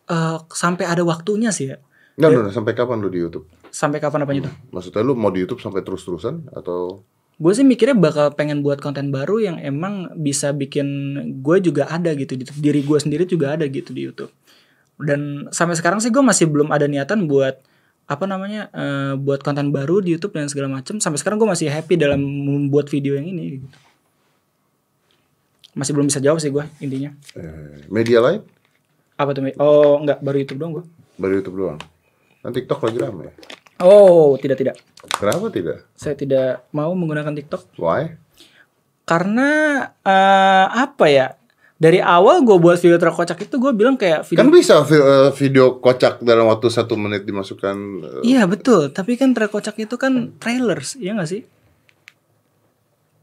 eh, sampai ada waktunya sih ya. Nggak, nggak, sampai kapan lu di YouTube? Sampai kapan apa itu? Maksudnya lu mau di YouTube sampai terus-terusan atau Gue sih mikirnya bakal pengen buat konten baru yang emang bisa bikin gue juga ada gitu di diri gue sendiri juga ada gitu di YouTube. Dan sampai sekarang sih gue masih belum ada niatan buat apa namanya eh, buat konten baru di YouTube dan segala macam. Sampai sekarang gue masih happy dalam membuat video yang ini. Gitu. Masih belum bisa jawab sih gue intinya. eh, media lain? Apa tuh? Oh nggak baru YouTube doang gue. Baru YouTube doang. Nanti TikTok lagi rame. Oh tidak tidak. Kenapa tidak? Saya tidak mau menggunakan TikTok Why? karena eh, apa ya? Dari awal gue buat video terkocak itu gue bilang kayak video Kan bisa eh, video kocak dalam waktu satu menit dimasukkan. eh, Iya betul, tapi kan terkocak itu kan trailers, iya gak sih?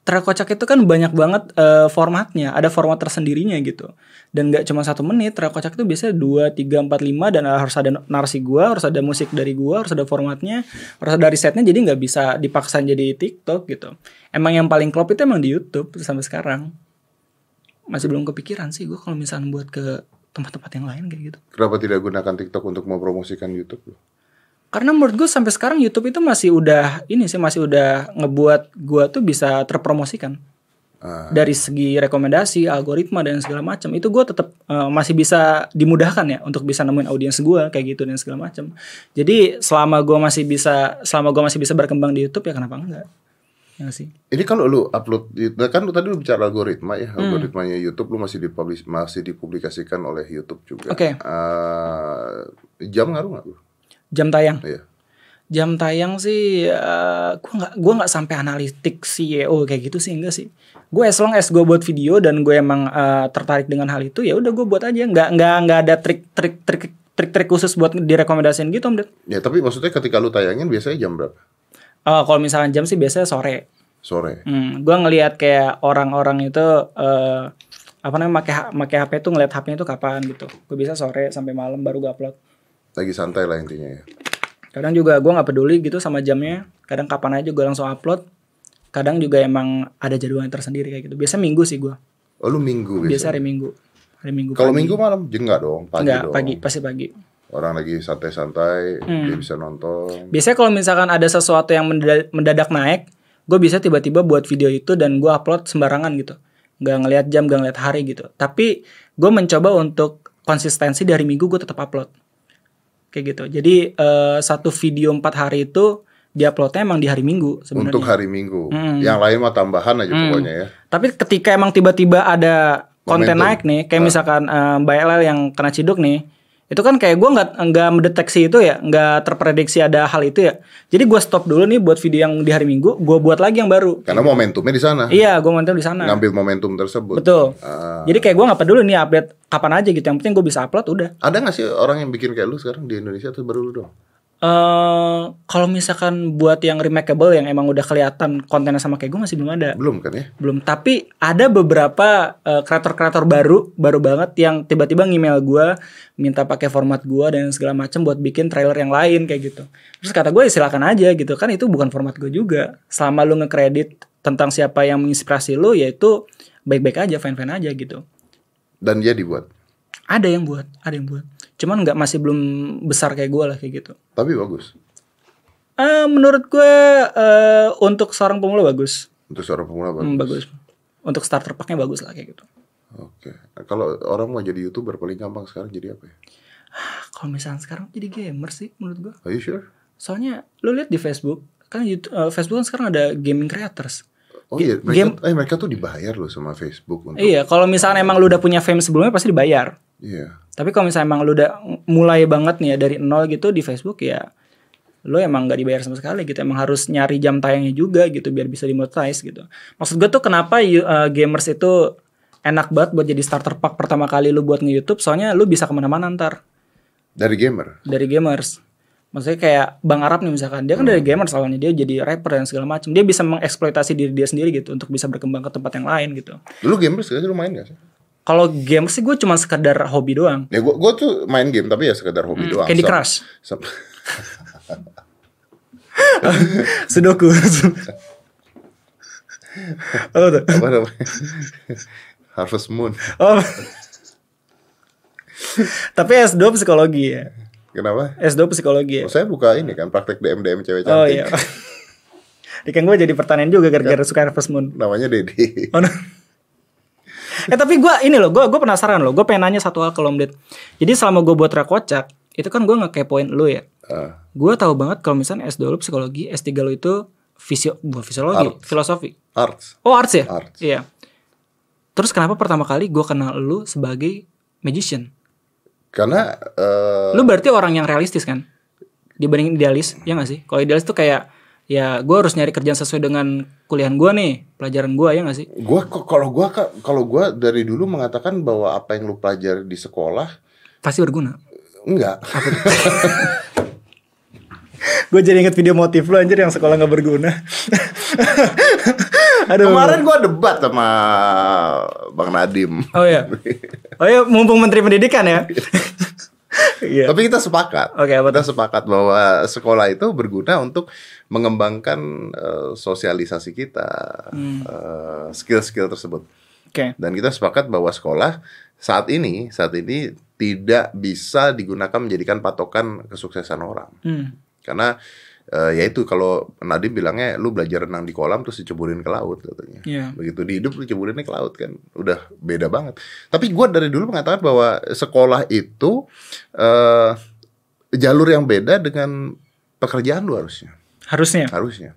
Terkocak itu kan banyak banget eh, formatnya, ada format tersendirinya gitu. Dan gak cuma satu menit, terkocak itu biasanya 2, 3, 4, 5 dan harus ada narasi gua, harus ada musik dari gua, harus ada formatnya, harus ada risetnya jadi nggak bisa dipaksain jadi TikTok gitu. Emang yang paling klop itu emang di YouTube sampai sekarang. Masih belum kepikiran sih gua kalau misalnya buat ke tempat-tempat yang lain kayak gitu. Kenapa tidak gunakan TikTok untuk mempromosikan YouTube? lu? Karena menurut gue sampai sekarang YouTube itu masih udah ini sih masih udah ngebuat gua tuh bisa terpromosikan Ah. dari segi rekomendasi, algoritma dan segala macam. Itu gue tetap eh, masih bisa dimudahkan ya untuk bisa nemuin audiens gua kayak gitu dan segala macam. Jadi selama gua masih bisa selama gua masih bisa berkembang di YouTube ya kenapa enggak? Ya sih. Ini kalau lu upload, nah kan lu tadi lu bicara algoritma ya, Hmm. algoritmanya YouTube lu masih dipublis, masih dipublikasikan oleh YouTube juga. Oke. Eh, jam ngaruh nggak lu? Jam tayang. Iya. Jam tayang sih eh, gua nggak gua nggak sampai analitik CEO kayak gitu sih enggak sih. Gue as long as gue buat video dan gue emang eh, tertarik dengan hal itu ya udah gue buat aja nggak nggak nggak ada trik-trik trik trik-trik khusus buat direkomendasiin gitu om Ded. Ya tapi maksudnya ketika lu tayangin biasanya jam berapa? Eh, kalau misalnya jam sih biasanya sore. Sore. Hmm, gue ngelihat kayak orang-orang itu eh apa namanya pakai pakai HP tuh ngeliat HP-nya itu kapan gitu. Gue bisa sore sampai malam baru gue upload. Lagi santai lah intinya ya. Kadang juga gue nggak peduli gitu sama jamnya. Kadang kapan aja gue langsung upload. Kadang juga emang ada jadwalnya tersendiri kayak gitu. Biasa minggu sih gue. Oh lu minggu Biasa biasa. hari minggu. Hari minggu. Kalau minggu malam enggak dong, pagi Enggak, dong. pagi pasti pagi. Orang lagi santai-santai, Hmm. dia bisa nonton. Biasanya kalau misalkan ada sesuatu yang mendadak, mendadak naik, gue bisa tiba-tiba buat video itu dan gue upload sembarangan gitu. Nggak ngelihat jam, nggak ngelihat hari gitu. Tapi gue mencoba untuk konsistensi dari minggu gue tetap upload. Kayak gitu. Jadi eh, satu video empat hari itu diuploadnya emang di hari minggu sebenarnya. Untuk hari Minggu. Hmm. Yang lain mah tambahan aja pokoknya ya. Tapi ketika emang tiba-tiba ada konten Momentum. naik nih, kayak misalkan eh, Mbak LL yang kena ciduk nih, itu kan kayak gue nggak nggak mendeteksi itu ya, nggak terprediksi ada hal itu ya. Jadi gue stop dulu nih buat video yang di hari Minggu, gue buat lagi yang baru. Karena momentumnya di sana. Iya, gue mantap di sana. Ngambil momentum tersebut. Betul. Ah. Jadi kayak gue nggak peduli nih update kapan aja gitu. Yang penting gue bisa upload udah. Ada gak sih orang yang bikin kayak lu sekarang di Indonesia atau baru lu dong? Eh kalau misalkan buat yang remakeable yang emang udah kelihatan kontennya sama kayak gue masih belum ada. Belum kan ya? belum tapi ada beberapa eh, kreator-kreator baru baru banget yang tiba-tiba ngemail gue minta pakai format gue dan segala macam buat bikin trailer yang lain kayak gitu terus kata gue ya silakan aja gitu kan itu bukan format gue juga selama lu ngekredit tentang siapa yang menginspirasi lu yaitu baik-baik aja fine-fine aja gitu Dan dia dibuat. ada yang buat ada yang buat cuman nggak masih belum besar kayak gue lah kayak gitu Tapi bagus. Eh menurut gue eh, untuk seorang pemula bagus Untuk seorang pemula bagus. Hmm, bagus untuk starter packnya bagus lah kayak gitu Oke. Nah, Kalau orang mau jadi YouTuber paling gampang sekarang jadi apa ya? Kalau misalnya sekarang jadi gamer sih menurut gua. Are you sure? Soalnya lu lihat di Facebook, kan YouTube, eh, Facebook kan sekarang ada gaming creators. Oh iya, mereka, game- eh mereka tuh dibayar loh sama Facebook untuk Iya, kalau misalnya emang lu udah punya fame sebelumnya pasti dibayar. Iya. Tapi kalau misalnya emang lu udah mulai banget nih ya dari nol gitu di Facebook ya lu emang nggak dibayar sama sekali gitu emang harus nyari jam tayangnya juga gitu biar bisa dimonetize gitu maksud gue tuh kenapa you- eh, gamers itu enak banget buat jadi starter pack pertama kali lu buat nge-youtube soalnya lu bisa ke mana-mana ntar Dari gamer. dari gamers. Maksudnya kayak Bang Arab nih misalkan, dia kan dari gamers awalnya dia jadi rapper dan segala macam. Dia bisa mengeksploitasi diri dia sendiri gitu untuk bisa berkembang ke tempat yang lain gitu. Lu gamers gak sih? Lu main gak sih? Kalau gamers sih gue cuma sekedar hobi doang. Ya gua tuh main game tapi ya sekedar hobi doang. Hmm, Candy Sam- Crush, sam- Sudoku. Apa tuh? apa namanya? Harvest Moon. Oh. Tapi S2 psikologi ya. Kenapa? S2 psikologi ya. Oh, saya buka ini kan praktek DM DM cewek Oh cantik. iya. Di kan gue jadi pertanyaan juga gara-gara suka Harvest Moon. Namanya Dedi. Oh, no. Eh tapi gue ini loh, gue gue penasaran loh. Gue pengen nanya satu hal ke lo, Om Ded. Jadi selama gue buat rakocak, itu kan gue ngekepoin lo ya. Ah, Gue tahu banget kalau misalnya S2 lo psikologi, S3 lo itu fisio, bukan fisiologi, Arts. filosofi. arts. Oh arts ya? Arts. Iya. Terus kenapa pertama kali gue kenal lo sebagai magician? Karena eh, Lu berarti orang yang realistis kan? Dibanding idealis, ya gak sih? Kalau idealis tuh kayak ya gue harus nyari kerjaan sesuai dengan kuliahan gue nih, pelajaran gue ya gak sih? gua kok kalau gua ka- kalau gua dari dulu mengatakan bahwa apa yang lu pelajari di sekolah Pasti berguna. enggak. gue jadi inget video motif lu anjir yang sekolah gak berguna. Aduh. Kemarin gua debat sama Bang Nadim. Oh iya. Oh iya, mumpung Menteri Pendidikan ya. Iya. Tapi kita sepakat. Oke, apa kita sepakat bahwa sekolah itu berguna untuk mengembangkan eh, sosialisasi kita, Hmm. eh, skill-skill tersebut. Oke. Dan kita sepakat bahwa sekolah saat ini, saat ini tidak bisa digunakan menjadikan patokan kesuksesan orang. Hmm. Karena eh, ya itu kalau Nadim bilangnya lu belajar renang di kolam terus diceburin ke laut katanya. Iya. Begitu di hidup lu ceburinnya ke laut kan. Udah beda banget. Tapi gua dari dulu mengatakan bahwa sekolah itu eh jalur yang beda dengan pekerjaan lu harusnya. Harusnya. Harusnya.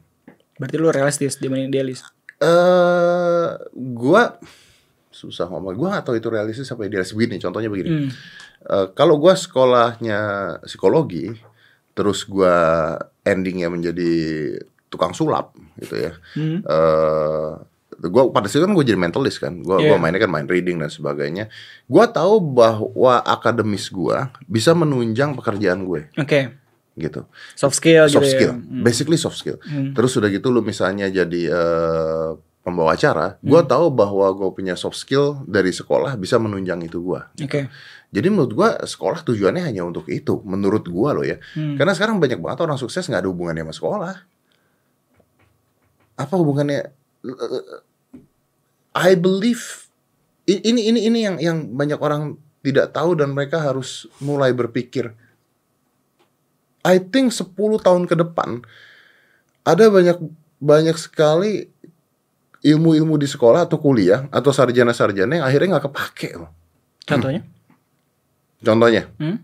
Berarti lu realistis dibanding idealis. Eh gua susah ngomong. Gua gak tahu itu realistis apa idealis begini. Contohnya begini. Hmm. Eh, kalau gua sekolahnya psikologi, terus gua endingnya menjadi tukang sulap gitu ya. Hmm. Eh gua pada situ kan gue jadi mentalist kan. Gua Iya. mainnya kan main reading dan sebagainya. Gua tahu bahwa akademis gua bisa menunjang pekerjaan gue Oke. gitu. Soft skill soft gitu skill, ya. Hmm. basically soft skill. Terus udah gitu lu misalnya jadi eh, pembawa acara, Hmm. gua tahu bahwa gue punya soft skill dari sekolah bisa menunjang itu gua. Oke. Jadi menurut gua sekolah tujuannya hanya untuk itu, menurut gua loh ya. Hmm. Karena sekarang banyak banget orang sukses nggak ada hubungannya sama sekolah. Apa hubungannya? I believe ini ini ini yang yang banyak orang tidak tahu dan mereka harus mulai berpikir. I think 10 tahun ke depan ada banyak banyak sekali ilmu-ilmu di sekolah atau kuliah atau sarjana-sarjana yang akhirnya nggak kepake loh. Contohnya? Contohnya, Hmm?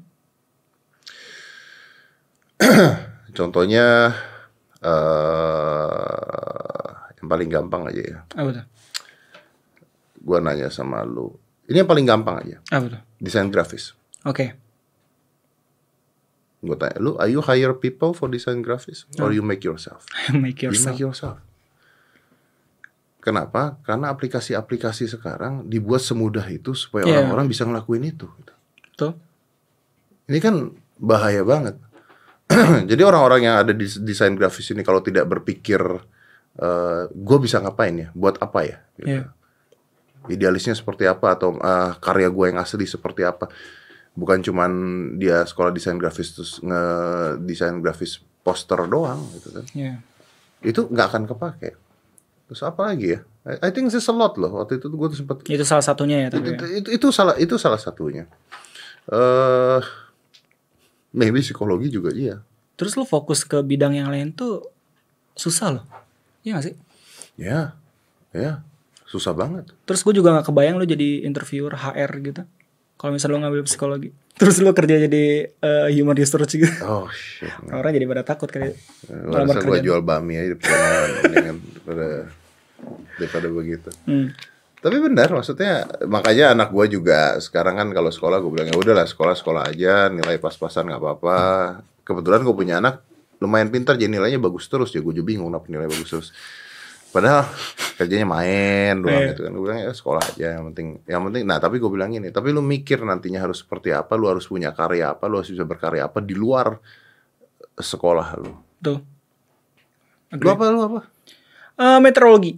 contohnya eh yang paling gampang aja ya. Apa tuh? Gua nanya sama lu. Ini yang paling gampang aja. Apa tuh? Desain grafis. Oke. Gue tanya, lu are you hire people for design grafis or you make yourself? Make You yourself. make yourself. Kenapa? Karena aplikasi-aplikasi sekarang dibuat semudah itu supaya Iya. orang-orang bisa ngelakuin itu. gitu. Tuh. Ini kan bahaya banget. Jadi orang-orang yang ada di desain grafis ini kalau tidak berpikir, gue bisa ngapain ya, buat apa ya? Gitu. Iya. Idealisnya seperti apa atau eh, karya gue yang asli seperti apa? Bukan cuman dia sekolah desain grafis terus nge-desain grafis poster doang gitu kan. Iya. Itu nggak akan kepake. Terus apa lagi ya? I, I think this a lot loh. Waktu itu gue sempat Itu salah satunya ya itu, tapi. itu, itu, itu salah itu salah satunya. Eh maybe psikologi juga iya. Terus lu fokus ke bidang yang lain tuh susah loh. Iya gak sih? Ya, ya, susah banget. Terus gue juga gak kebayang lu jadi interviewer HR gitu. Kalau misalnya lu ngambil psikologi. Terus lu kerja jadi eh, human research gitu. Oh shit. Orang jadi pada takut kali. Gue rasa gue jual bami aja daripada daripada begitu. Hmm. Tapi benar maksudnya makanya anak gue juga sekarang kan kalau sekolah gue bilang ya udahlah sekolah sekolah aja nilai pas-pasan nggak apa-apa. Kebetulan gue punya anak lumayan pintar jadi nilainya bagus terus ya gue juga bingung kenapa nilai bagus terus. Padahal kerjanya main doang Iya. gitu kan. Gue bilang ya sekolah aja yang penting yang penting. Nah tapi gue bilang ini tapi lu mikir nantinya harus seperti apa, lu harus punya karya apa, lu harus bisa berkarya apa di luar sekolah lu. Tuh. Lu apa lu apa? Eh, meteorologi.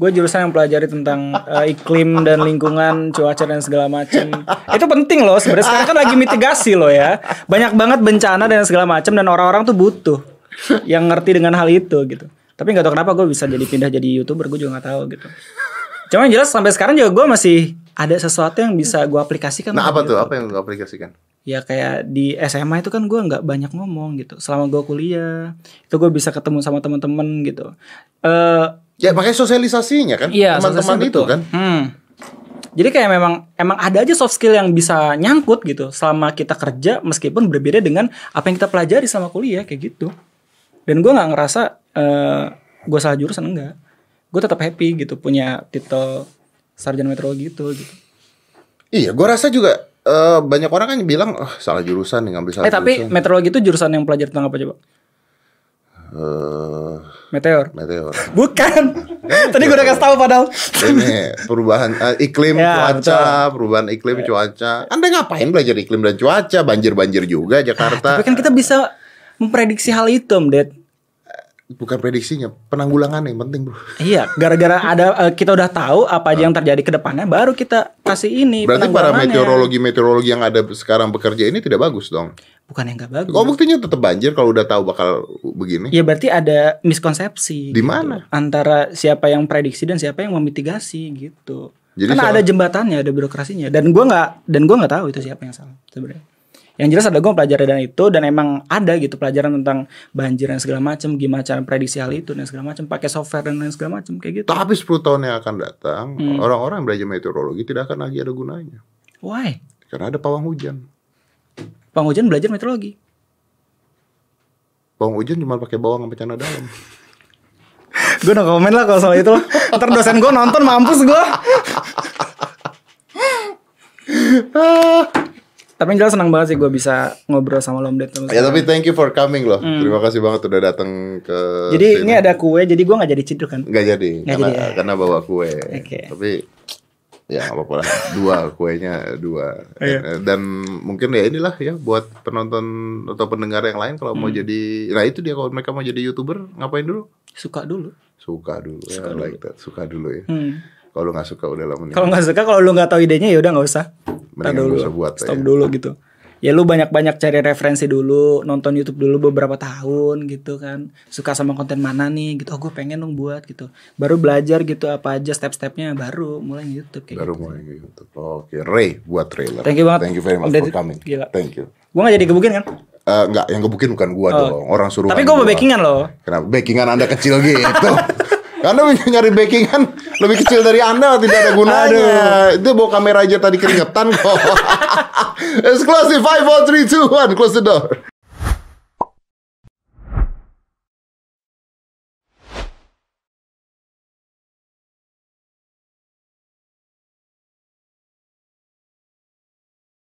Gue jurusan yang pelajari tentang eh, iklim dan lingkungan, cuaca dan segala macam. Itu penting loh. Sebenarnya sekarang kan lagi mitigasi loh ya. Banyak banget bencana dan segala macam dan orang-orang tuh butuh yang ngerti dengan hal itu gitu. Tapi nggak tahu kenapa gue bisa jadi pindah jadi youtuber. Gue juga nggak tahu gitu. Cuma yang jelas sampai sekarang juga gue masih ada sesuatu yang bisa gue aplikasikan. Nah apa gitu. tuh? Apa yang lu aplikasikan? ya kayak di SMA itu kan gue nggak banyak ngomong gitu selama gue kuliah itu gue bisa ketemu sama teman-teman gitu eh Ya pakai sosialisasinya kan, iya teman-teman itu betul. kan. hmm. jadi kayak memang emang ada aja soft skill yang bisa nyangkut gitu selama kita kerja meskipun berbeda dengan apa yang kita pelajari selama kuliah kayak gitu dan gue nggak ngerasa eh gue salah jurusan enggak gue tetap happy gitu punya titel sarjana meteorologi itu gitu Iya, gua rasa juga eh, banyak orang kan bilang, oh, salah jurusan nih ngambil salah eh tapi jurusan. meteorologi itu jurusan yang pelajari tentang apa coba Eh, meteor meteor. Bukan. Tadi gue udah kasih tahu padahal. Ini perubahan eh, iklim Ya, cuaca, perubahan iklim cuaca. Anda ngapain belajar iklim dan cuaca? Banjir-banjir juga Jakarta. Tapi kan kita bisa memprediksi hal itu, Om Ded. Bukan prediksinya, penanggulangan yang penting, Bro. Iya, gara-gara ada eh, kita udah tahu apa aja yang terjadi ke depannya, baru kita kasih ini. Berarti para penanggulangannya. meteorologi-meteorologi yang ada sekarang bekerja ini tidak bagus dong. bukan yang gak bagus. Kok buktinya tetap banjir kalau udah tahu bakal begini? Ya berarti ada miskonsepsi. Di gitu. mana? Antara siapa yang prediksi dan siapa yang memitigasi gitu. Jadi Karena soal- ada jembatannya, ada birokrasinya. Dan gua nggak dan gua nggak tahu itu siapa yang salah sebenarnya. Yang jelas ada gue pelajari dan itu dan emang ada gitu pelajaran tentang banjir dan segala macam, gimana cara prediksi hal itu dan segala macam, pakai software dan lain segala macam kayak gitu. Tapi 10 tahun yang akan datang, Hmm. orang-orang yang belajar meteorologi tidak akan lagi ada gunanya. Why? Karena ada pawang hujan. Pang Hujan belajar meteorologi. Pawang hujan cuma pakai bawang sama celana dalam. gue no komen lah kalau soal itu lah. Ntar dosen gue nonton mampus gue. Tapi jelas senang banget sih gue bisa ngobrol sama lo Om Ded. Ya tapi thank you for coming loh. Terima kasih banget udah datang ke Hmm. Jadi sini. ini ada kue, jadi gue nggak jadi ciduk kan? Nggak jadi Nggak karena jadi ya? karena bawa kue. Oke. Tapi ya nggak apa-apa lah. Dua kuenya dua. Iya. Dan mungkin ya inilah ya buat penonton atau pendengar yang lain kalau Hmm. mau jadi nah itu dia kalau mereka mau jadi youtuber ngapain dulu? Suka dulu. Suka dulu. ya, like that. Suka dulu ya. Hmm. Kalau nggak suka udah lah mending. Kalau nggak suka, kalau lu nggak tahu idenya ya udah nggak usah. Dulu. nggak usah buat, Stop ya. dulu gitu. Ya lu banyak-banyak cari referensi dulu, nonton YouTube dulu beberapa tahun gitu kan. Suka sama konten mana nih gitu. Oh, gue pengen dong buat gitu. Baru belajar gitu apa aja step-stepnya baru mulai YouTube kayak Baru gitu. mulai gitu. Oke, Ray buat trailer. Thank you banget. Thank you very much Udah- for coming. gila. Thank you. Gue gak jadi gebukin kan? Eh, enggak, yang gebukin bukan gua dong. Orang suruh. Oh. Tapi gue mau backingan loh. Kenapa backingan Anda kecil gitu? Karena nyari backingan lebih kecil dari Anda tidak ada gunanya. Itu bawa kamera aja tadi keringetan kok. Exclusive 5 4 3 2 1 close the door.